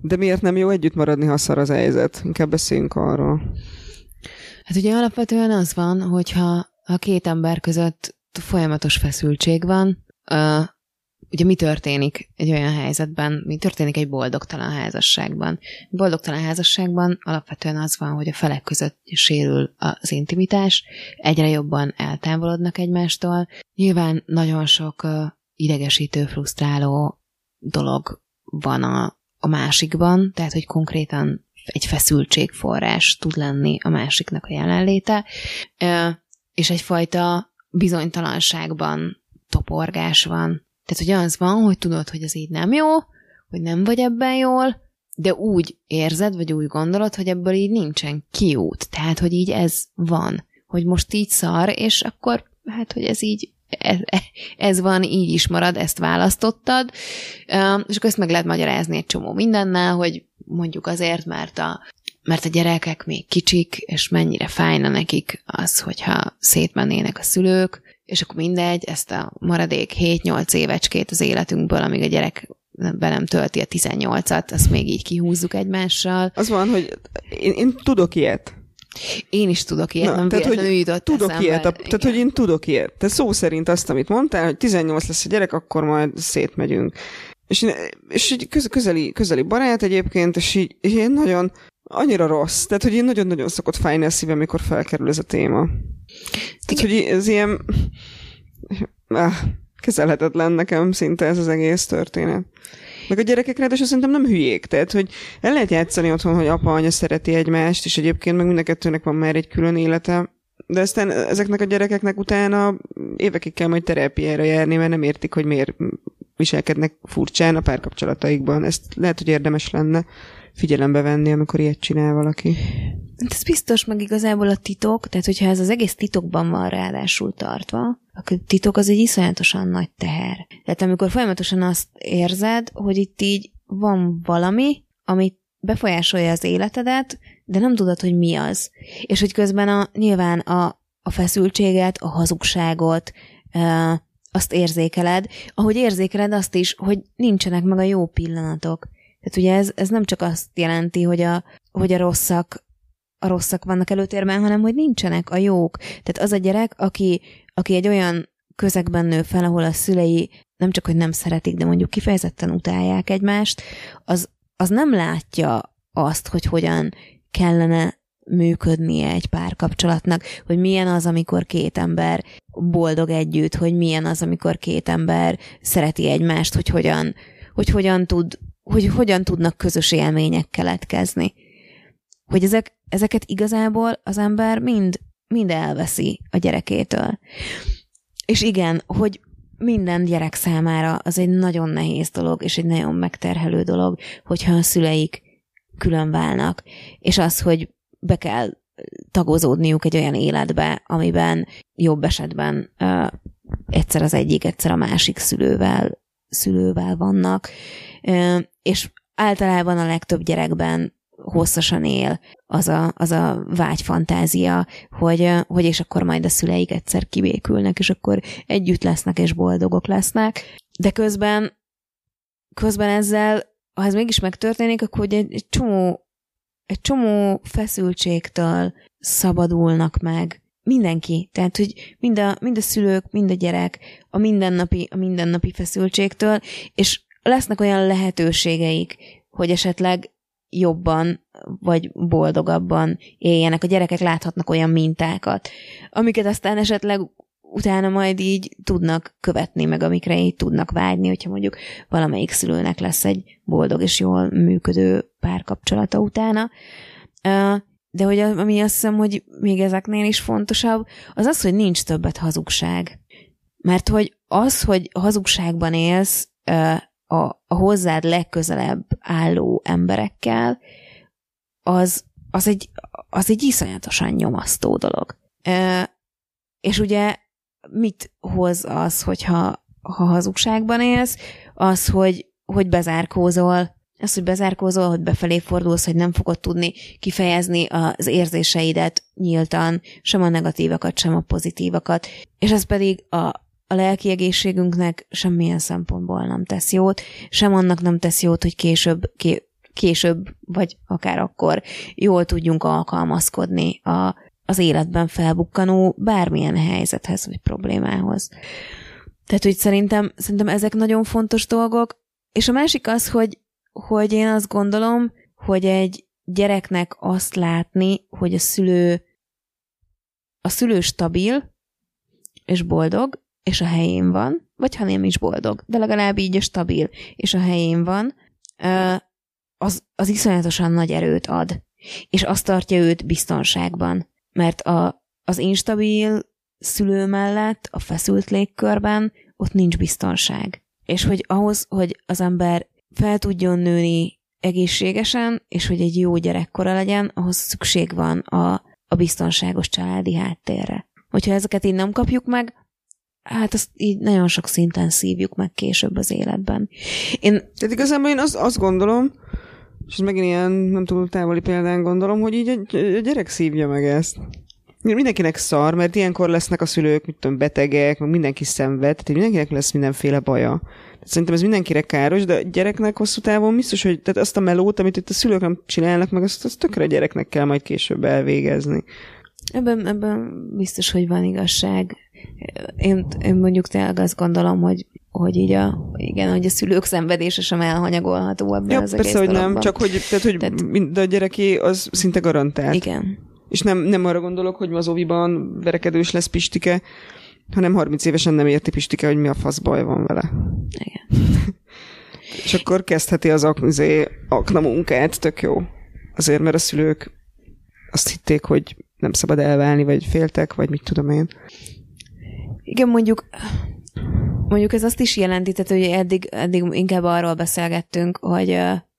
De miért nem jó együtt maradni, ha szar az helyzet? Inkább beszéljünk arról. Hát ugye alapvetően az van, hogyha a két ember között folyamatos feszültség van, ugye mi történik egy olyan helyzetben, mi történik egy boldogtalan házasságban. Boldogtalan házasságban alapvetően az van, hogy a felek között sérül az intimitás, egyre jobban eltávolodnak egymástól. Nyilván nagyon sok idegesítő, frusztráló dolog van a, a másikban, tehát hogy konkrétan egy feszültségforrás tud lenni a másiknak a jelenléte, és egyfajta bizonytalanságban toporgás van. Tehát, hogy az van, hogy tudod, hogy ez így nem jó, hogy nem vagy ebben jól, de úgy érzed, vagy úgy gondolod, hogy ebből így nincsen kiút. Tehát, hogy így ez van. Hogy most így szar, és akkor hát, hogy ez így ez, ez van, így is marad, ezt választottad, és akkor ezt meg lehet magyarázni egy csomó mindennel, hogy mondjuk azért, mert a, mert a gyerekek még kicsik, és mennyire fájna nekik az, hogyha szétmennének a szülők, és akkor mindegy, ezt a maradék 7-8 évecskét az életünkből, amíg a gyerek be nem tölti a 18-at, azt még így kihúzzuk egymással. Az van, hogy én, én tudok ilyet. Én is tudok ilyet, Na, nem tehát, hogy jutott tudok eszembe. ilyet, a, tehát, hogy én tudok ilyet. Te szó szerint azt, amit mondtál, hogy 18 lesz a gyerek, akkor majd szétmegyünk. És, és egy közeli, közeli barát egyébként, és így, és én nagyon, annyira rossz. Tehát, hogy én nagyon-nagyon szokott fájni a szívem, amikor felkerül ez a téma. Tehát, hogy ez ilyen... Ah, kezelhetetlen nekem szinte ez az egész történet. Meg a gyerekek ráadásul szerintem nem hülyék, tehát hogy el lehet játszani otthon, hogy apa, anya szereti egymást, és egyébként meg mind a kettőnek van már egy külön élete, de aztán ezeknek a gyerekeknek utána évekig kell majd terápiára járni, mert nem értik, hogy miért viselkednek furcsán a párkapcsolataikban. Ezt lehet, hogy érdemes lenne figyelembe venni, amikor ilyet csinál valaki. ez biztos, meg igazából a titok, tehát hogyha ez az egész titokban van ráadásul tartva, akkor titok az egy iszonyatosan nagy teher. Tehát amikor folyamatosan azt érzed, hogy itt így van valami, amit befolyásolja az életedet, de nem tudod, hogy mi az. És hogy közben a, nyilván a, a feszültséget, a hazugságot, e, azt érzékeled, ahogy érzékeled azt is, hogy nincsenek meg a jó pillanatok. Tehát ugye ez, ez nem csak azt jelenti, hogy a, hogy a rosszak a rosszak vannak előtérben, hanem hogy nincsenek a jók. Tehát az a gyerek, aki, aki egy olyan közegben nő fel, ahol a szülei nem csak, hogy nem szeretik, de mondjuk kifejezetten utálják egymást, az, az nem látja azt, hogy hogyan kellene működnie egy párkapcsolatnak, hogy milyen az, amikor két ember boldog együtt, hogy milyen az, amikor két ember szereti egymást, hogy hogyan, hogy hogyan tud, hogy hogyan tudnak közös élmények keletkezni. Hogy ezek, ezeket igazából az ember mind, mind elveszi a gyerekétől. És igen, hogy minden gyerek számára az egy nagyon nehéz dolog, és egy nagyon megterhelő dolog, hogyha a szüleik külön válnak. És az, hogy be kell tagozódniuk egy olyan életbe, amiben jobb esetben uh, egyszer az egyik, egyszer a másik szülővel, szülővel vannak, és általában a legtöbb gyerekben hosszasan él az a, az a vágyfantázia, hogy, hogy és akkor majd a szüleik egyszer kibékülnek, és akkor együtt lesznek, és boldogok lesznek. De közben, közben ezzel, ha ez mégis megtörténik, akkor egy, egy csomó egy csomó feszültségtől szabadulnak meg mindenki. Tehát, hogy mind a, mind a szülők, mind a gyerek a mindennapi, a mindennapi feszültségtől, és lesznek olyan lehetőségeik, hogy esetleg jobban vagy boldogabban éljenek. A gyerekek láthatnak olyan mintákat, amiket aztán esetleg utána majd így tudnak követni, meg amikre így tudnak vágyni, hogyha mondjuk valamelyik szülőnek lesz egy boldog és jól működő párkapcsolata utána. De hogy ami azt hiszem, hogy még ezeknél is fontosabb, az az, hogy nincs többet hazugság. Mert hogy az, hogy hazugságban élsz a, a hozzád legközelebb álló emberekkel, az, az, egy, az egy iszonyatosan nyomasztó dolog. És ugye mit hoz az, hogyha ha hazugságban élsz, az, hogy, hogy bezárkózol, az, hogy bezárkózol, hogy befelé fordulsz, hogy nem fogod tudni kifejezni az érzéseidet nyíltan, sem a negatívakat, sem a pozitívakat, és ez pedig a, a lelki egészségünknek semmilyen szempontból nem tesz jót, sem annak nem tesz jót, hogy később, ké, később, vagy akár akkor jól tudjunk alkalmazkodni a, az életben felbukkanó bármilyen helyzethez vagy problémához. Tehát, hogy szerintem, szerintem ezek nagyon fontos dolgok, és a másik az, hogy, hogy én azt gondolom, hogy egy gyereknek azt látni, hogy a szülő a szülő stabil, és boldog, és a helyén van, vagy ha nem is boldog, de legalább így a stabil, és a helyén van, az, az iszonyatosan nagy erőt ad, és azt tartja őt biztonságban mert a, az instabil szülő mellett, a feszült légkörben ott nincs biztonság. És hogy ahhoz, hogy az ember fel tudjon nőni egészségesen, és hogy egy jó gyerekkora legyen, ahhoz szükség van a, a biztonságos családi háttérre. Hogyha ezeket így nem kapjuk meg, hát azt így nagyon sok szinten szívjuk meg később az életben. Én... Tehát igazából én azt, azt gondolom, és ez megint ilyen nem túl távoli példán gondolom, hogy így a, gyerek szívja meg ezt. Mindenkinek szar, mert ilyenkor lesznek a szülők, mit tudom, betegek, meg mindenki szenved, tehát mindenkinek lesz mindenféle baja. Tehát szerintem ez mindenkire káros, de a gyereknek hosszú távon biztos, hogy tehát azt a melót, amit itt a szülők nem csinálnak, meg azt, azt tökre a gyereknek kell majd később elvégezni. Ebben, ebben biztos, hogy van igazság. Én, én mondjuk tényleg azt gondolom, hogy hogy így a, igen, hogy a szülők szenvedése sem elhanyagolható ebben ja, az persze, egész hogy dologban. nem, csak hogy, tehát, hogy tehát, de a gyereké az szinte garantált. Igen. És nem, nem arra gondolok, hogy mazóviban verekedős lesz Pistike, hanem 30 évesen nem érti Pistike, hogy mi a fasz baj van vele. Igen. És akkor kezdheti az ak- izé, akna munkát, tök jó. Azért, mert a szülők azt hitték, hogy nem szabad elválni, vagy féltek, vagy mit tudom én. Igen, mondjuk Mondjuk ez azt is jelenti, tehát hogy eddig, eddig inkább arról beszélgettünk, hogy,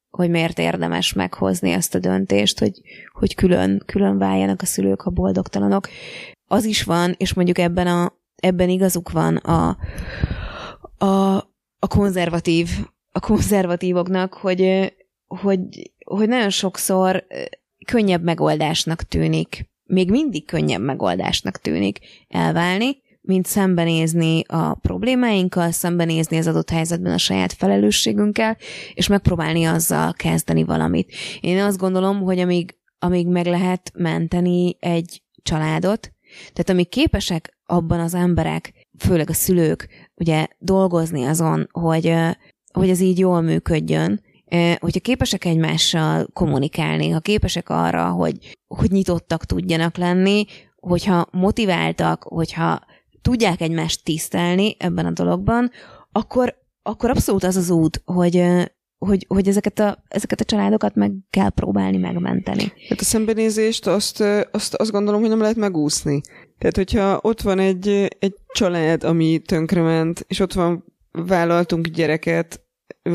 hogy miért érdemes meghozni ezt a döntést, hogy, hogy külön, külön váljanak a szülők, a boldogtalanok. Az is van, és mondjuk ebben, a, ebben igazuk van a, a, a konzervatív a konzervatívoknak, hogy, hogy, hogy nagyon sokszor könnyebb megoldásnak tűnik, még mindig könnyebb megoldásnak tűnik elválni, mint szembenézni a problémáinkkal, szembenézni az adott helyzetben a saját felelősségünkkel, és megpróbálni azzal kezdeni valamit. Én azt gondolom, hogy amíg, amíg meg lehet menteni egy családot, tehát amíg képesek abban az emberek, főleg a szülők, ugye dolgozni azon, hogy, hogy ez így jól működjön, hogyha képesek egymással kommunikálni, ha képesek arra, hogy, hogy nyitottak tudjanak lenni, hogyha motiváltak, hogyha tudják egymást tisztelni ebben a dologban, akkor, akkor abszolút az az út, hogy, hogy, hogy ezeket, a, ezeket a családokat meg kell próbálni megmenteni. Hát a szembenézést azt, azt, azt gondolom, hogy nem lehet megúszni. Tehát, hogyha ott van egy, egy család, ami tönkrement, és ott van vállaltunk gyereket,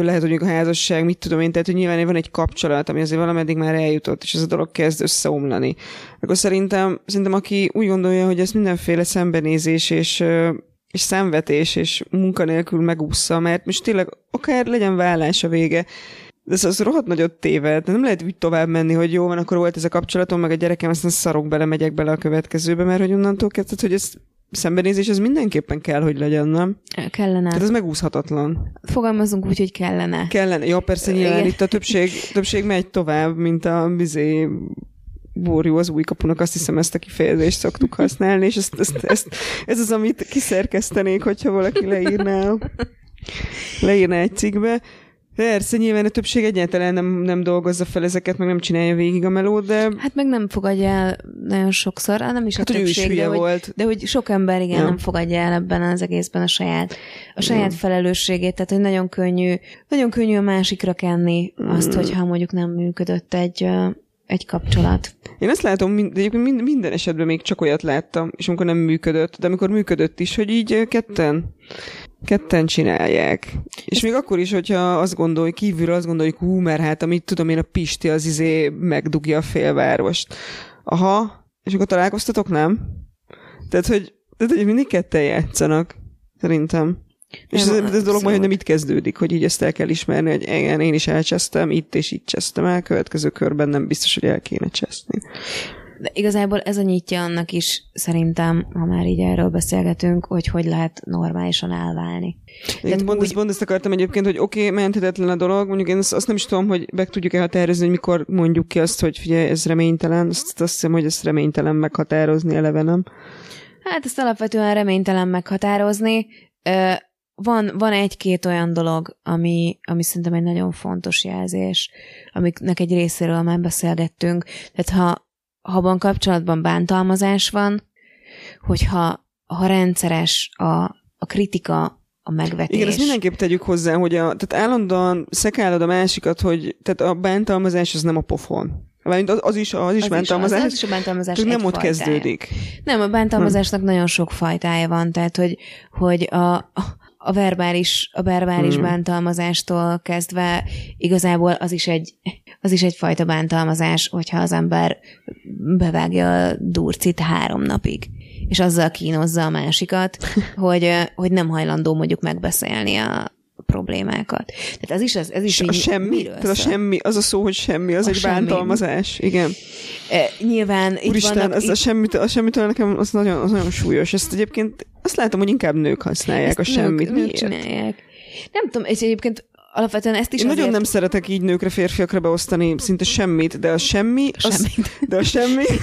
lehet, hogy a házasság, mit tudom én, tehát hogy nyilván van egy kapcsolat, ami azért valameddig már eljutott, és ez a dolog kezd összeomlani. Akkor szerintem, szerintem aki úgy gondolja, hogy ez mindenféle szembenézés és, és szemvetés és munkanélkül megúszza, mert most tényleg akár legyen vállás a vége, de ez az rohadt nagyot téved. Nem lehet úgy tovább menni, hogy jó van, akkor volt ez a kapcsolatom, meg a gyerekem, aztán szarok bele, megyek bele a következőbe, mert hogy onnantól kezdett, hogy ez szembenézés ez mindenképpen kell, hogy legyen, nem? Kellene. Tehát ez megúszhatatlan. Fogalmazunk úgy, hogy kellene. Kellene. Ja, persze nyilván itt a többség, többség megy tovább, mint a bizé borjú az új kapunak, azt hiszem ezt a kifejezést szoktuk használni, és ezt, ezt, ezt, ez az, amit kiszerkesztenék, hogyha valaki leírná, leírná egy cikkbe. Persze, nyilván a többség egyáltalán nem, nem dolgozza fel ezeket, meg nem csinálja végig a melót, de... Hát meg nem fogadja el nagyon sokszor, hát nem is hát, a többség, is de, volt. Hogy, de hogy sok ember igen ja. nem fogadja el ebben az egészben a saját, a saját ja. felelősségét, tehát hogy nagyon könnyű, nagyon könnyű a másikra kenni azt, mm. hogyha mondjuk nem működött egy, egy kapcsolat. Én ezt látom, de egyébként minden esetben még csak olyat láttam, és amikor nem működött, de amikor működött is, hogy így ketten ketten csinálják. És még akkor is, hogyha azt gondolj, kívül azt gondoljuk, hú, mert hát amit tudom én, a Pisti az izé megdugja a félvárost. Aha, és akkor találkoztatok, nem? Tehát, hogy, tehát, hogy mindig ketten játszanak, szerintem. És ez, ez, ez dolog majd, hogy nem itt kezdődik, hogy így ezt el kell ismerni, hogy igen, én is elcsesztem, itt és itt csesztem el, következő körben nem biztos, hogy el kéne cseszni. De igazából ez a nyitja annak is, szerintem, ha már így erről beszélgetünk, hogy hogy lehet normálisan elválni. Én pont, úgy... ezt, pont ezt akartam egyébként, hogy oké, okay, menthetetlen a dolog, mondjuk én azt, azt nem is tudom, hogy meg tudjuk-e határozni, hogy mikor mondjuk ki azt, hogy figyelj, ez reménytelen, azt, azt hiszem, hogy ezt reménytelen meghatározni eleve, nem? Hát ezt alapvetően reménytelen meghatározni. Van, van egy-két olyan dolog, ami, ami szerintem egy nagyon fontos jelzés, amiknek egy részéről már beszélgettünk. Tehát ha van kapcsolatban bántalmazás van, hogyha ha rendszeres a, a kritika, a megvetés. Igen, ezt mindenképp tegyük hozzá, hogy a, tehát állandóan szekálod a másikat, hogy tehát a bántalmazás az nem a pofon. Az, az is, az is az bántalmazás. Is, az, az is a bántalmazás csak nem ott fajtája. kezdődik. Nem, a bántalmazásnak hmm. nagyon sok fajtája van, tehát hogy, hogy a, a verbális, a verbális hmm. bántalmazástól kezdve igazából az is egy az is egyfajta bántalmazás, hogyha az ember bevágja a durcit három napig, és azzal kínozza a másikat, hogy, hogy nem hajlandó mondjuk megbeszélni a problémákat. Tehát ez is, ez, ez is a semmi, tehát a semmi, az a szó, hogy semmi, az a egy semmi. bántalmazás, igen. E, nyilván Úristen, itt vannak, ez itt... a semmit, a semmitől nekem az nagyon, az nagyon súlyos. Ezt egyébként azt látom, hogy inkább nők használják Ezt a semmit. Nők, nők csinálják. Nem tudom, és egyébként alapvetően ezt is Én azért... nagyon nem szeretek így nőkre, férfiakra beosztani szinte semmit, de a semmi, az, semmit. de a semmi,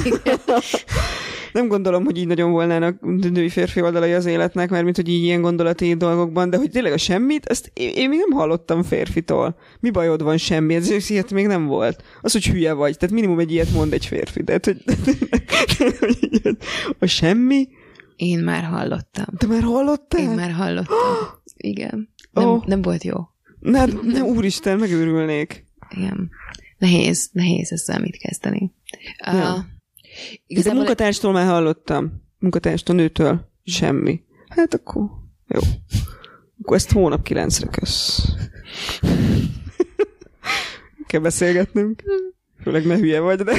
nem gondolom, hogy így nagyon volnának női férfi oldalai az életnek, mert mint hogy így ilyen gondolati dolgokban, de hogy tényleg a semmit, ezt én, én még nem hallottam férfitól. Mi bajod van semmi? Ez ilyet még nem volt. Az, hogy hülye vagy. Tehát minimum egy ilyet mond egy férfi. De hogy, a semmi, én már hallottam. Te már hallottál? Én már hallottam. Igen. Nem, oh. nem volt jó. Ne, ne, úristen, megőrülnék. Igen. Nehéz, nehéz ezzel mit kezdeni. Uh, igazából... A munkatárstól már hallottam. Munkatárstól, nőtől. Semmi. Hát akkor jó. Akkor ezt hónap kilencre kösz. kell beszélgetnünk. Főleg ne hülye vagy, de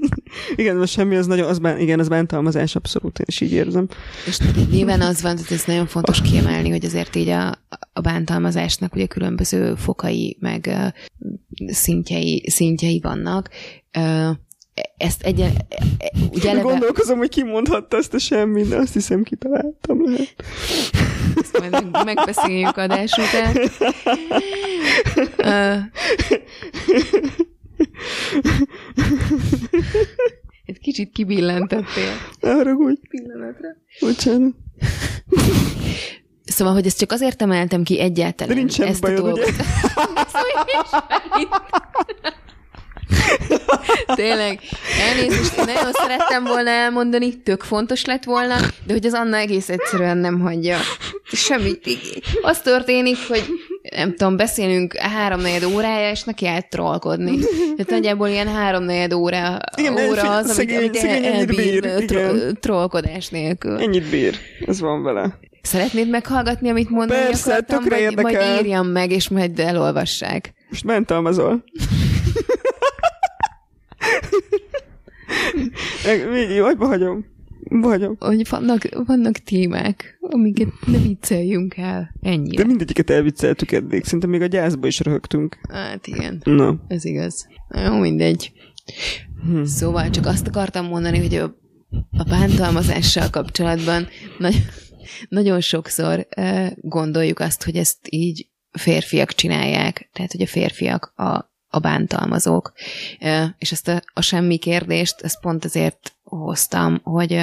igen, most semmi, az nagyon, az bán, igen, az bántalmazás abszolút, én is így érzem. És nyilván az van, hogy ez nagyon fontos kiemelni, hogy azért így a, a bántalmazásnak ugye különböző fokai, meg uh, szintjei, szintjei vannak. Uh, ezt egy, ugye eleve... Gondolkozom, hogy ki mondhatta ezt a semmit, de azt hiszem kitaláltam lehet. Ezt majd megbeszéljük adás után. Uh, egy kicsit kibillentettél. Arra úgy. Pillanatra. Bocsánat. Szóval, hogy ezt csak azért emeltem ki egyáltalán. De nincsen ezt bajod, a dolgot. ugye? Tényleg, elnézést, én nagyon szerettem volna elmondani, tök fontos lett volna, de hogy az Anna egész egyszerűen nem hagyja. Semmi. Az történik, hogy nem tudom, beszélünk háromnegyed órája, és neki állt trollkodni. Tehát nagyjából ilyen háromnegyed óra, igen, óra az, szegény, amit, amit elbír tro- trollkodás nélkül. Ennyit bír, ez van vele. Szeretnéd meghallgatni, amit mondani Persze, akartam, tökre vagy majd írjam meg, és majd elolvassák. Most mentalmazol. Jó, hogy hagyom. Hagyom. Hogy vannak, vannak témák, amiket ne vicceljünk el. Ennyi. De mindegyiket elvicceltük eddig. Szerintem még a gyászba is röhögtünk. Hát igen. Na. Ez igaz. Jó, mindegy. Hmm. Szóval csak azt akartam mondani, hogy a, a bántalmazással kapcsolatban nagyon, nagyon sokszor uh, gondoljuk azt, hogy ezt így férfiak csinálják. Tehát, hogy a férfiak a a bántalmazók. És ezt a, a semmi kérdést, ezt pont azért hoztam, hogy,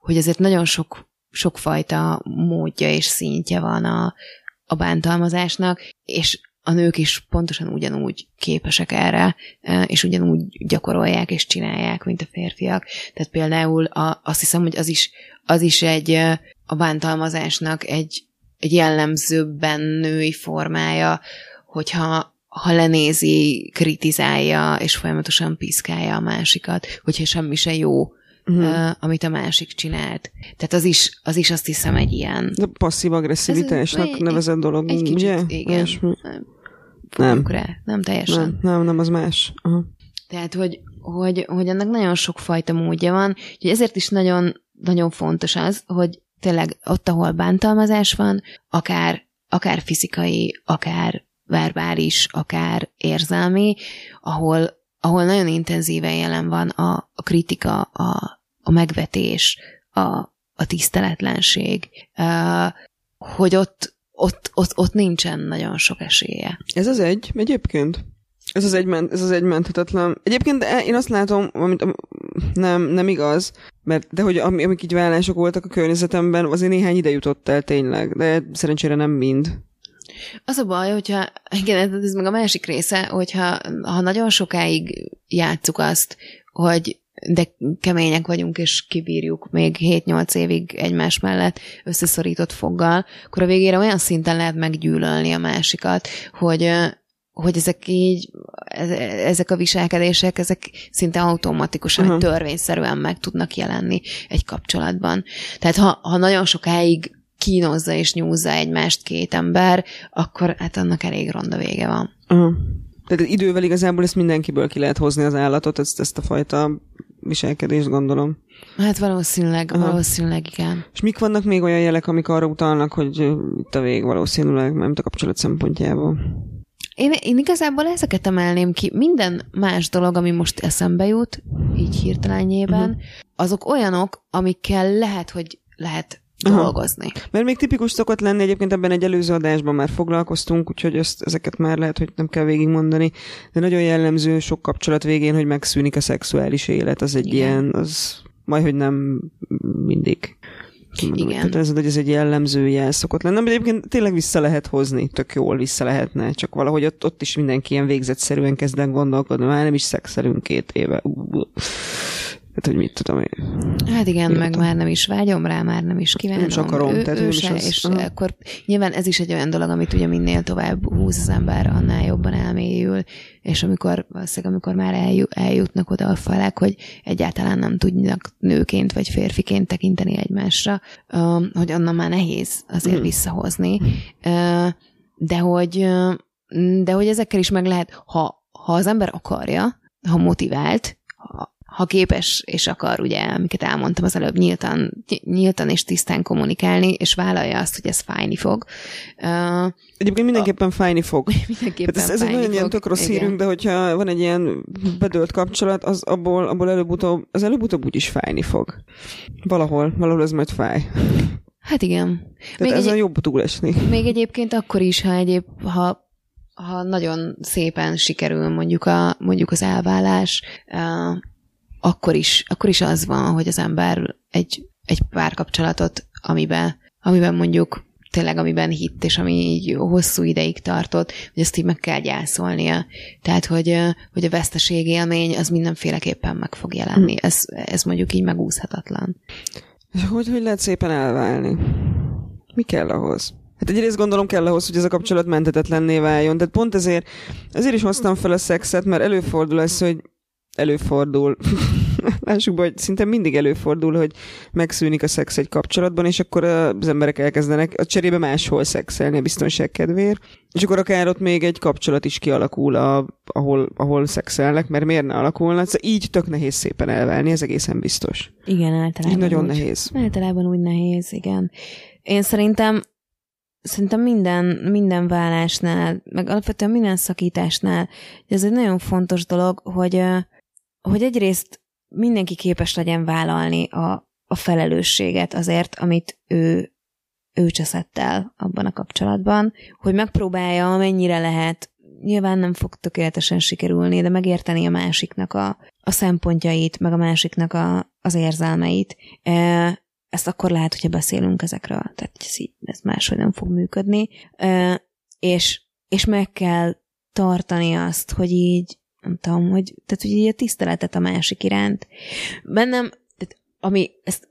hogy azért nagyon sok, sokfajta módja és szintje van a, a bántalmazásnak, és a nők is pontosan ugyanúgy képesek erre, és ugyanúgy gyakorolják és csinálják, mint a férfiak. Tehát például a, azt hiszem, hogy az is, az is egy a bántalmazásnak egy, egy jellemzőbben női formája, hogyha ha lenézi, kritizálja, és folyamatosan piszkálja a másikat, hogyha semmi se jó, uh-huh. uh, amit a másik csinált. Tehát az is, az is azt hiszem egy ilyen... De passzív-agresszivitásnak egy, nevezett dolog, egy kicsit, ugye? Igen. Másmi. Nem. Rá. Nem teljesen. Nem, nem, nem az más. Aha. Tehát, hogy, hogy, hogy ennek nagyon sok fajta módja van, úgyhogy ezért is nagyon, nagyon fontos az, hogy tényleg ott, ahol bántalmazás van, akár, akár fizikai, akár verbális, akár érzelmi, ahol, ahol nagyon intenzíven jelen van a, a kritika, a, a megvetés, a, a tiszteletlenség, hogy ott, ott, ott, ott nincsen nagyon sok esélye. Ez az egy, egyébként. Ez az egy, ez az egy menthetetlen. Egyébként én azt látom, amit nem, nem igaz, mert de hogy amik így vállások voltak a környezetemben, azért néhány ide jutott el tényleg, de szerencsére nem mind. Az a baj, hogyha, igen, ez meg a másik része, hogyha ha nagyon sokáig játszuk azt, hogy de kemények vagyunk, és kibírjuk még 7-8 évig egymás mellett összeszorított foggal, akkor a végére olyan szinten lehet meggyűlölni a másikat, hogy hogy ezek így, ezek a viselkedések, ezek szinte automatikusan, uh-huh. törvényszerűen meg tudnak jelenni egy kapcsolatban. Tehát ha, ha nagyon sokáig kínozza és nyúzza egymást két ember, akkor hát annak elég ronda vége van. Uh-huh. Tehát idővel igazából ezt mindenkiből ki lehet hozni az állatot, ezt, ezt a fajta viselkedést gondolom. Hát valószínűleg, Aha. valószínűleg igen. És mik vannak még olyan jelek, amik arra utalnak, hogy itt a vég valószínűleg, nem a kapcsolat szempontjából? Én, én igazából ezeket emelném ki. Minden más dolog, ami most eszembe jut, így hirtelenjében, uh-huh. azok olyanok, amikkel lehet, hogy lehet Aha. dolgozni. Mert még tipikus szokott lenni, egyébként ebben egy előző adásban már foglalkoztunk, úgyhogy ezt, ezeket már lehet, hogy nem kell végigmondani, de nagyon jellemző sok kapcsolat végén, hogy megszűnik a szexuális élet, az egy Igen. ilyen, az majd, hogy nem mindig. Igen. Tehát ez, hogy ez egy jellemző jel szokott lenni, de egyébként tényleg vissza lehet hozni, tök jól vissza lehetne, csak valahogy ott, ott is mindenki ilyen végzetszerűen kezden gondolkodni, már nem is szexelünk két éve. Hát, hogy mit tudom én. Hát igen, Értem. meg már nem is vágyom rá, már nem is kívánom. Nem is akarom. Ő, tehát ő se, az... és Aha. akkor nyilván ez is egy olyan dolog, amit ugye minél tovább húz az ember, annál jobban elmélyül, és amikor, valószínűleg amikor már eljut, eljutnak oda a falák, hogy egyáltalán nem tudnak nőként vagy férfiként tekinteni egymásra, hogy onnan már nehéz azért mm. visszahozni. De hogy, de hogy ezekkel is meg lehet, ha ha az ember akarja, ha motivált, ha, képes és akar, ugye, amiket elmondtam az előbb, nyíltan, nyíltan és tisztán kommunikálni, és vállalja azt, hogy ez fájni fog. Uh, Egyébként mindenképpen a, fájni fog. Mindenképpen ez, ez egy nagyon ilyen tök rossz hírünk, de hogyha van egy ilyen bedölt kapcsolat, az abból, abból előbb-utóbb, az előbb-utóbb úgyis fájni fog. Valahol, valahol ez majd fáj. Hát igen. Tehát még ezen egy, jobb túlesni. Még egyébként akkor is, ha egyéb, ha ha nagyon szépen sikerül mondjuk, a, mondjuk az elvállás, akkor is, akkor is az van, hogy az ember egy, egy párkapcsolatot, amiben, amiben mondjuk tényleg amiben hitt, és ami így hosszú ideig tartott, hogy ezt így meg kell gyászolnia. Tehát, hogy, hogy a veszteség élmény az mindenféleképpen meg fog jelenni. Hm. Ez, ez mondjuk így megúszhatatlan. És hogy, hogy lehet szépen elválni? Mi kell ahhoz? Hát egyrészt gondolom kell ahhoz, hogy ez a kapcsolat mentetetlenné váljon. Tehát pont ezért, ezért is hoztam fel a szexet, mert előfordul ez, hogy előfordul. Lássuk be, hogy szinte mindig előfordul, hogy megszűnik a szex egy kapcsolatban, és akkor az emberek elkezdenek a cserébe máshol szexelni a biztonság kedvéért, és akkor akár ott még egy kapcsolat is kialakul, a, ahol, ahol szexelnek, mert miért ne alakulna? Szóval így tök nehéz szépen elválni, ez egészen biztos. Igen, általában. Így nagyon úgy, nehéz. Általában úgy nehéz, igen. Én szerintem szerintem minden, minden vállásnál, meg alapvetően minden szakításnál, ez egy nagyon fontos dolog, hogy, hogy egyrészt mindenki képes legyen vállalni a, a felelősséget azért, amit ő, ő cseszett el abban a kapcsolatban, hogy megpróbálja, amennyire lehet, nyilván nem fog tökéletesen sikerülni, de megérteni a másiknak a, a szempontjait, meg a másiknak a, az érzelmeit, ezt akkor lehet, hogyha beszélünk ezekről, tehát ez, ez máshogy nem fog működni, és, és meg kell tartani azt, hogy így, nem tudom, hogy, tehát, hogy így a tiszteletet a másik iránt. Bennem, tehát, ami, ezt,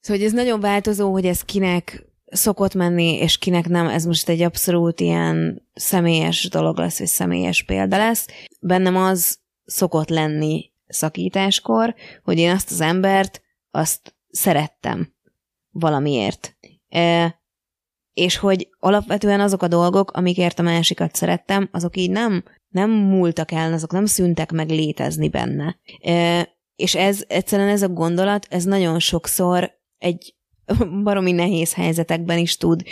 szóval, hogy ez nagyon változó, hogy ez kinek szokott menni, és kinek nem, ez most egy abszolút ilyen személyes dolog lesz, vagy személyes példa lesz. Bennem az szokott lenni szakításkor, hogy én azt az embert, azt szerettem valamiért. E, és hogy alapvetően azok a dolgok, amikért a másikat szerettem, azok így nem, nem múltak el, azok nem szűntek meg létezni benne. E, és ez egyszerűen ez a gondolat, ez nagyon sokszor egy baromi nehéz helyzetekben is tud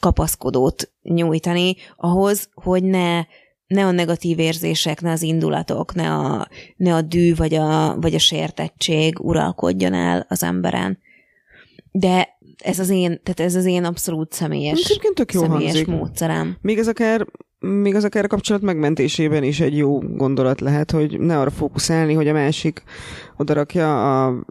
kapaszkodót nyújtani ahhoz, hogy ne, ne a negatív érzések, ne az indulatok, ne a, ne a dű vagy a, vagy a sértettség uralkodjon el az emberen. De ez az én, tehát ez az én abszolút személyes, tök jó személyes hangzik. módszerem. Még ez akár még az akár a kapcsolat megmentésében is egy jó gondolat lehet, hogy ne arra fókuszálni, hogy a másik odarakja a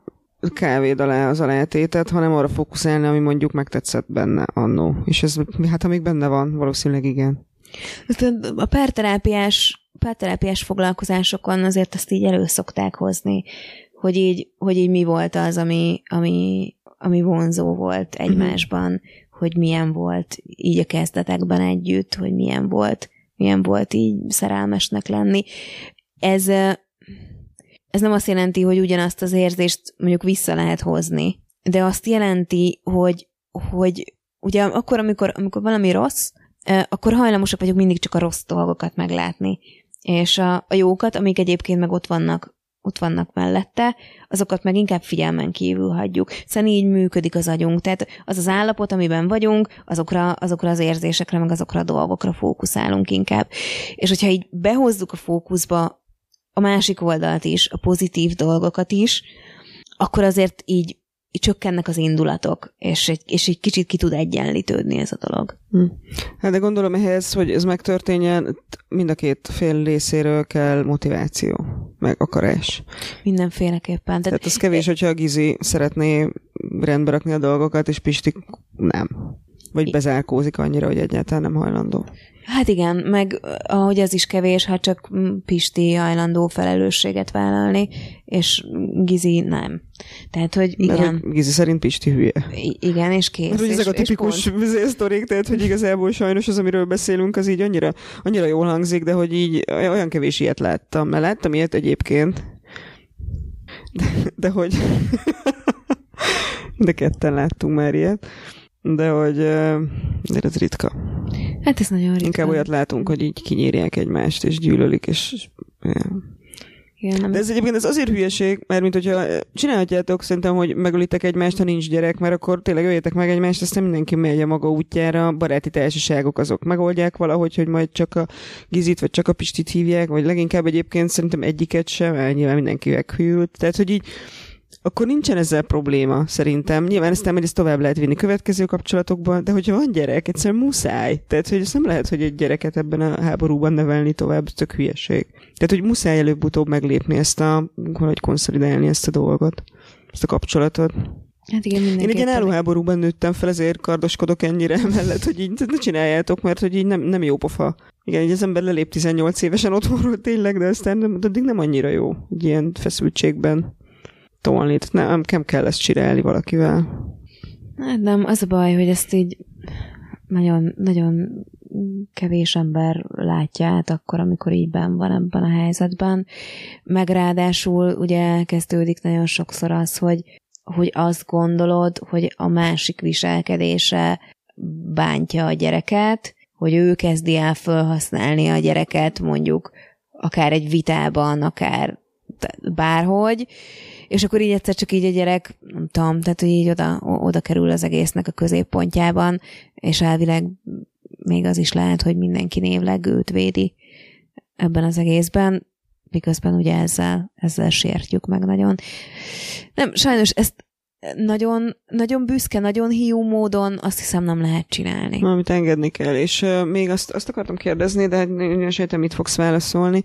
kávéd alá az alátétet, hanem arra fókuszálni, ami mondjuk megtetszett benne annó. És ez, hát ha még benne van, valószínűleg igen. A párterápiás, párterápiás foglalkozásokon azért ezt így elő szokták hozni, hogy így, hogy így mi volt az, ami, ami ami vonzó volt egymásban, uh-huh. Hogy milyen volt így a kezdetekben együtt, hogy milyen volt, milyen volt így szerelmesnek lenni. Ez, ez nem azt jelenti, hogy ugyanazt az érzést mondjuk vissza lehet hozni, de azt jelenti, hogy, hogy ugye akkor, amikor, amikor valami rossz, akkor hajlamosak vagyok mindig csak a rossz dolgokat meglátni. És a, a jókat, amik egyébként meg ott vannak ott vannak mellette, azokat meg inkább figyelmen kívül hagyjuk. Szóval így működik az agyunk. Tehát az az állapot, amiben vagyunk, azokra, azokra az érzésekre, meg azokra a dolgokra fókuszálunk inkább. És hogyha így behozzuk a fókuszba a másik oldalt is, a pozitív dolgokat is, akkor azért így csökkennek az indulatok, és egy, és egy kicsit ki tud egyenlítődni ez a dolog. Hm. Hát de gondolom ehhez, hogy ez megtörténjen, mind a két fél részéről kell motiváció, meg akarás. Mindenféleképpen. Tehát, Tehát az kevés, hogyha a Gizi szeretné rendbe rakni a dolgokat, és Pisti nem. Vagy bezárkózik annyira, hogy egyáltalán nem hajlandó. Hát igen, meg ahogy ez is kevés, ha csak Pisti hajlandó felelősséget vállalni, és Gizi nem. Tehát, hogy igen. Mert Gizi szerint Pisti hülye. I- igen, és kész. Mert, hogy ezek a tipikus sztorik, tehát, hogy igazából sajnos az, amiről beszélünk, az így annyira, annyira jól hangzik, de hogy így olyan kevés ilyet láttam. Mert láttam ilyet egyébként, de, de hogy de ketten láttunk már ilyet de hogy de ez ritka. Hát ez nagyon ritka. Inkább olyat látunk, hogy így kinyírják egymást, és gyűlölik, és Igen. Nem... De ez egyébként ez azért hülyeség, mert mint hogyha csinálhatjátok szerintem, hogy megölitek egymást, ha nincs gyerek, mert akkor tényleg öljetek meg egymást, aztán mindenki megy a maga útjára, baráti társaságok azok megoldják valahogy, hogy majd csak a Gizit, vagy csak a Pistit hívják, vagy leginkább egyébként szerintem egyiket sem, mert nyilván mindenki meghűlt. Tehát, hogy így akkor nincsen ezzel probléma, szerintem. Nyilván ezt ezt tovább lehet vinni következő kapcsolatokban, de hogyha van gyerek, egyszerűen muszáj. Tehát, hogy ez nem lehet, hogy egy gyereket ebben a háborúban nevelni tovább, tök hülyeség. Tehát, hogy muszáj előbb-utóbb meglépni ezt a, hogy konszolidálni ezt a dolgot, ezt a kapcsolatot. Hát igen, Én egy ilyen állóháborúban nőttem fel, ezért kardoskodok ennyire mellett, hogy így ne csináljátok, mert hogy így nem, nem jó pofa. Igen, így az ember lelép 18 évesen otthonról tényleg, de aztán nem, addig nem annyira jó, egy ilyen feszültségben tolni. Nem, nem kell ezt csinálni valakivel. Hát nem, az a baj, hogy ezt így nagyon, nagyon kevés ember látja át akkor, amikor így ben van ebben a helyzetben. Meg ráadásul ugye kezdődik nagyon sokszor az, hogy, hogy azt gondolod, hogy a másik viselkedése bántja a gyereket, hogy ő kezdi el felhasználni a gyereket mondjuk akár egy vitában, akár bárhogy, és akkor így egyszer csak így a gyerek, nem tudom, tehát hogy így oda, oda kerül az egésznek a középpontjában, és elvileg még az is lehet, hogy mindenki névleg őt védi ebben az egészben, miközben ugye ezzel, ezzel sértjük meg nagyon. Nem, sajnos ezt nagyon, nagyon büszke, nagyon hiú módon azt hiszem nem lehet csinálni. Amit engedni kell, és uh, még azt, azt akartam kérdezni, de én sejtem, mit fogsz válaszolni.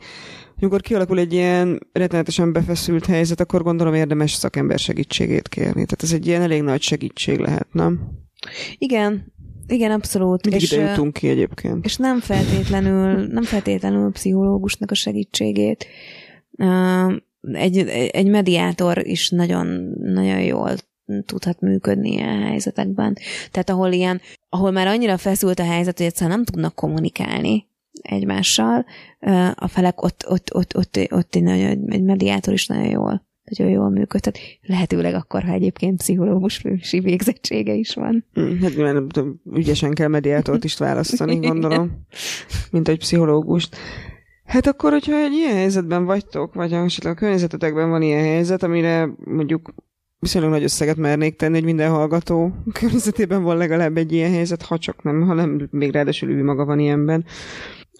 Amikor kialakul egy ilyen rettenetesen befeszült helyzet, akkor gondolom érdemes szakember segítségét kérni. Tehát ez egy ilyen elég nagy segítség lehet, nem? Igen, igen, abszolút. Mindig és, ide jutunk ki egyébként. És nem feltétlenül, nem feltétlenül pszichológusnak a segítségét. Egy, egy mediátor is nagyon, nagyon jól tudhat működni ilyen helyzetekben. Tehát ahol ilyen, ahol már annyira feszült a helyzet, hogy egyszerűen nem tudnak kommunikálni, egymással, a felek ott, ott, ott, ott, ott egy, nagyon, egy mediátor is nagyon jól nagyon jól működtet. Lehetőleg akkor, ha egyébként pszichológusi végzettsége is van. Hm, hát nyilván ügyesen kell mediátort is választani, gondolom, mint egy pszichológust. Hát akkor, hogyha egy ilyen helyzetben vagytok, vagy esetleg a környezetetekben van ilyen helyzet, amire mondjuk viszonylag nagy összeget mernék tenni, hogy minden hallgató környezetében van legalább egy ilyen helyzet, ha csak nem, ha nem még ráadásul ő maga van ilyenben,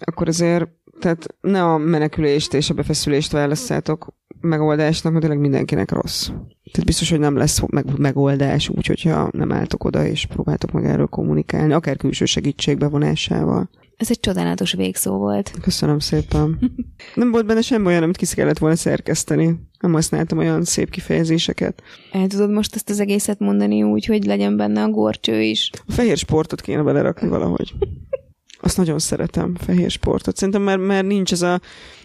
akkor azért tehát ne a menekülést és a befeszülést választátok megoldásnak, mert tényleg mindenkinek rossz. Tehát biztos, hogy nem lesz meg- megoldás úgy, hogyha nem álltok oda és próbáltok meg erről kommunikálni, akár külső segítség bevonásával. Ez egy csodálatos végszó volt. Köszönöm szépen. Nem volt benne semmi olyan, amit ki kellett volna szerkeszteni. Nem használtam olyan szép kifejezéseket. El tudod most ezt az egészet mondani úgy, hogy legyen benne a gorcső is? A fehér sportot kéne belerakni valahogy. Azt nagyon szeretem, fehér sportot. Szerintem már, már nincs ez a,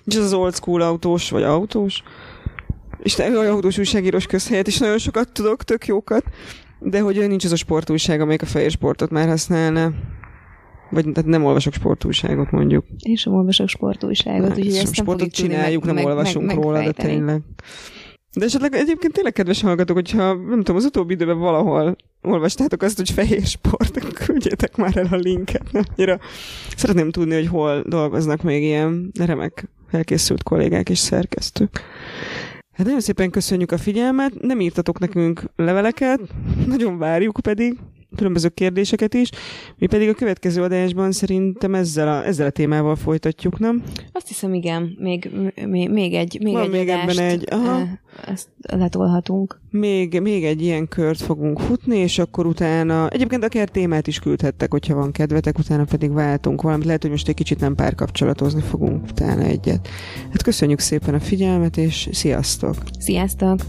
nincs ez az old school autós, vagy autós, és te olyan autós újságírós közhelyet is nagyon sokat tudok, tök jókat, de hogy nincs az a sportújság, amelyik a fehér sportot már használna. Vagy tehát nem olvasok sportújságot, mondjuk. Én sem olvasok sportújságot, úgyhogy ezt sportot csináljuk, meg, nem meg, olvasunk meg, róla, de tényleg. De esetleg egyébként tényleg kedves hallgatók, hogyha nem tudom, az utóbbi időben valahol olvastátok azt, hogy fehér sport, akkor küldjétek már el a linket. Annyira szeretném tudni, hogy hol dolgoznak még ilyen remek felkészült kollégák és szerkesztők. Hát nagyon szépen köszönjük a figyelmet, nem írtatok nekünk leveleket, nagyon várjuk pedig különböző kérdéseket is. Mi pedig a következő adásban szerintem ezzel a, ezzel a témával folytatjuk, nem? Azt hiszem, igen. Még, még, még egy, még Van egy még ebben egy, aha. Ezt letolhatunk. Még, még egy ilyen kört fogunk futni, és akkor utána, egyébként akár témát is küldhettek, hogyha van kedvetek, utána pedig váltunk valamit. Lehet, hogy most egy kicsit nem párkapcsolatozni fogunk utána egyet. Hát köszönjük szépen a figyelmet, és sziasztok! Sziasztok!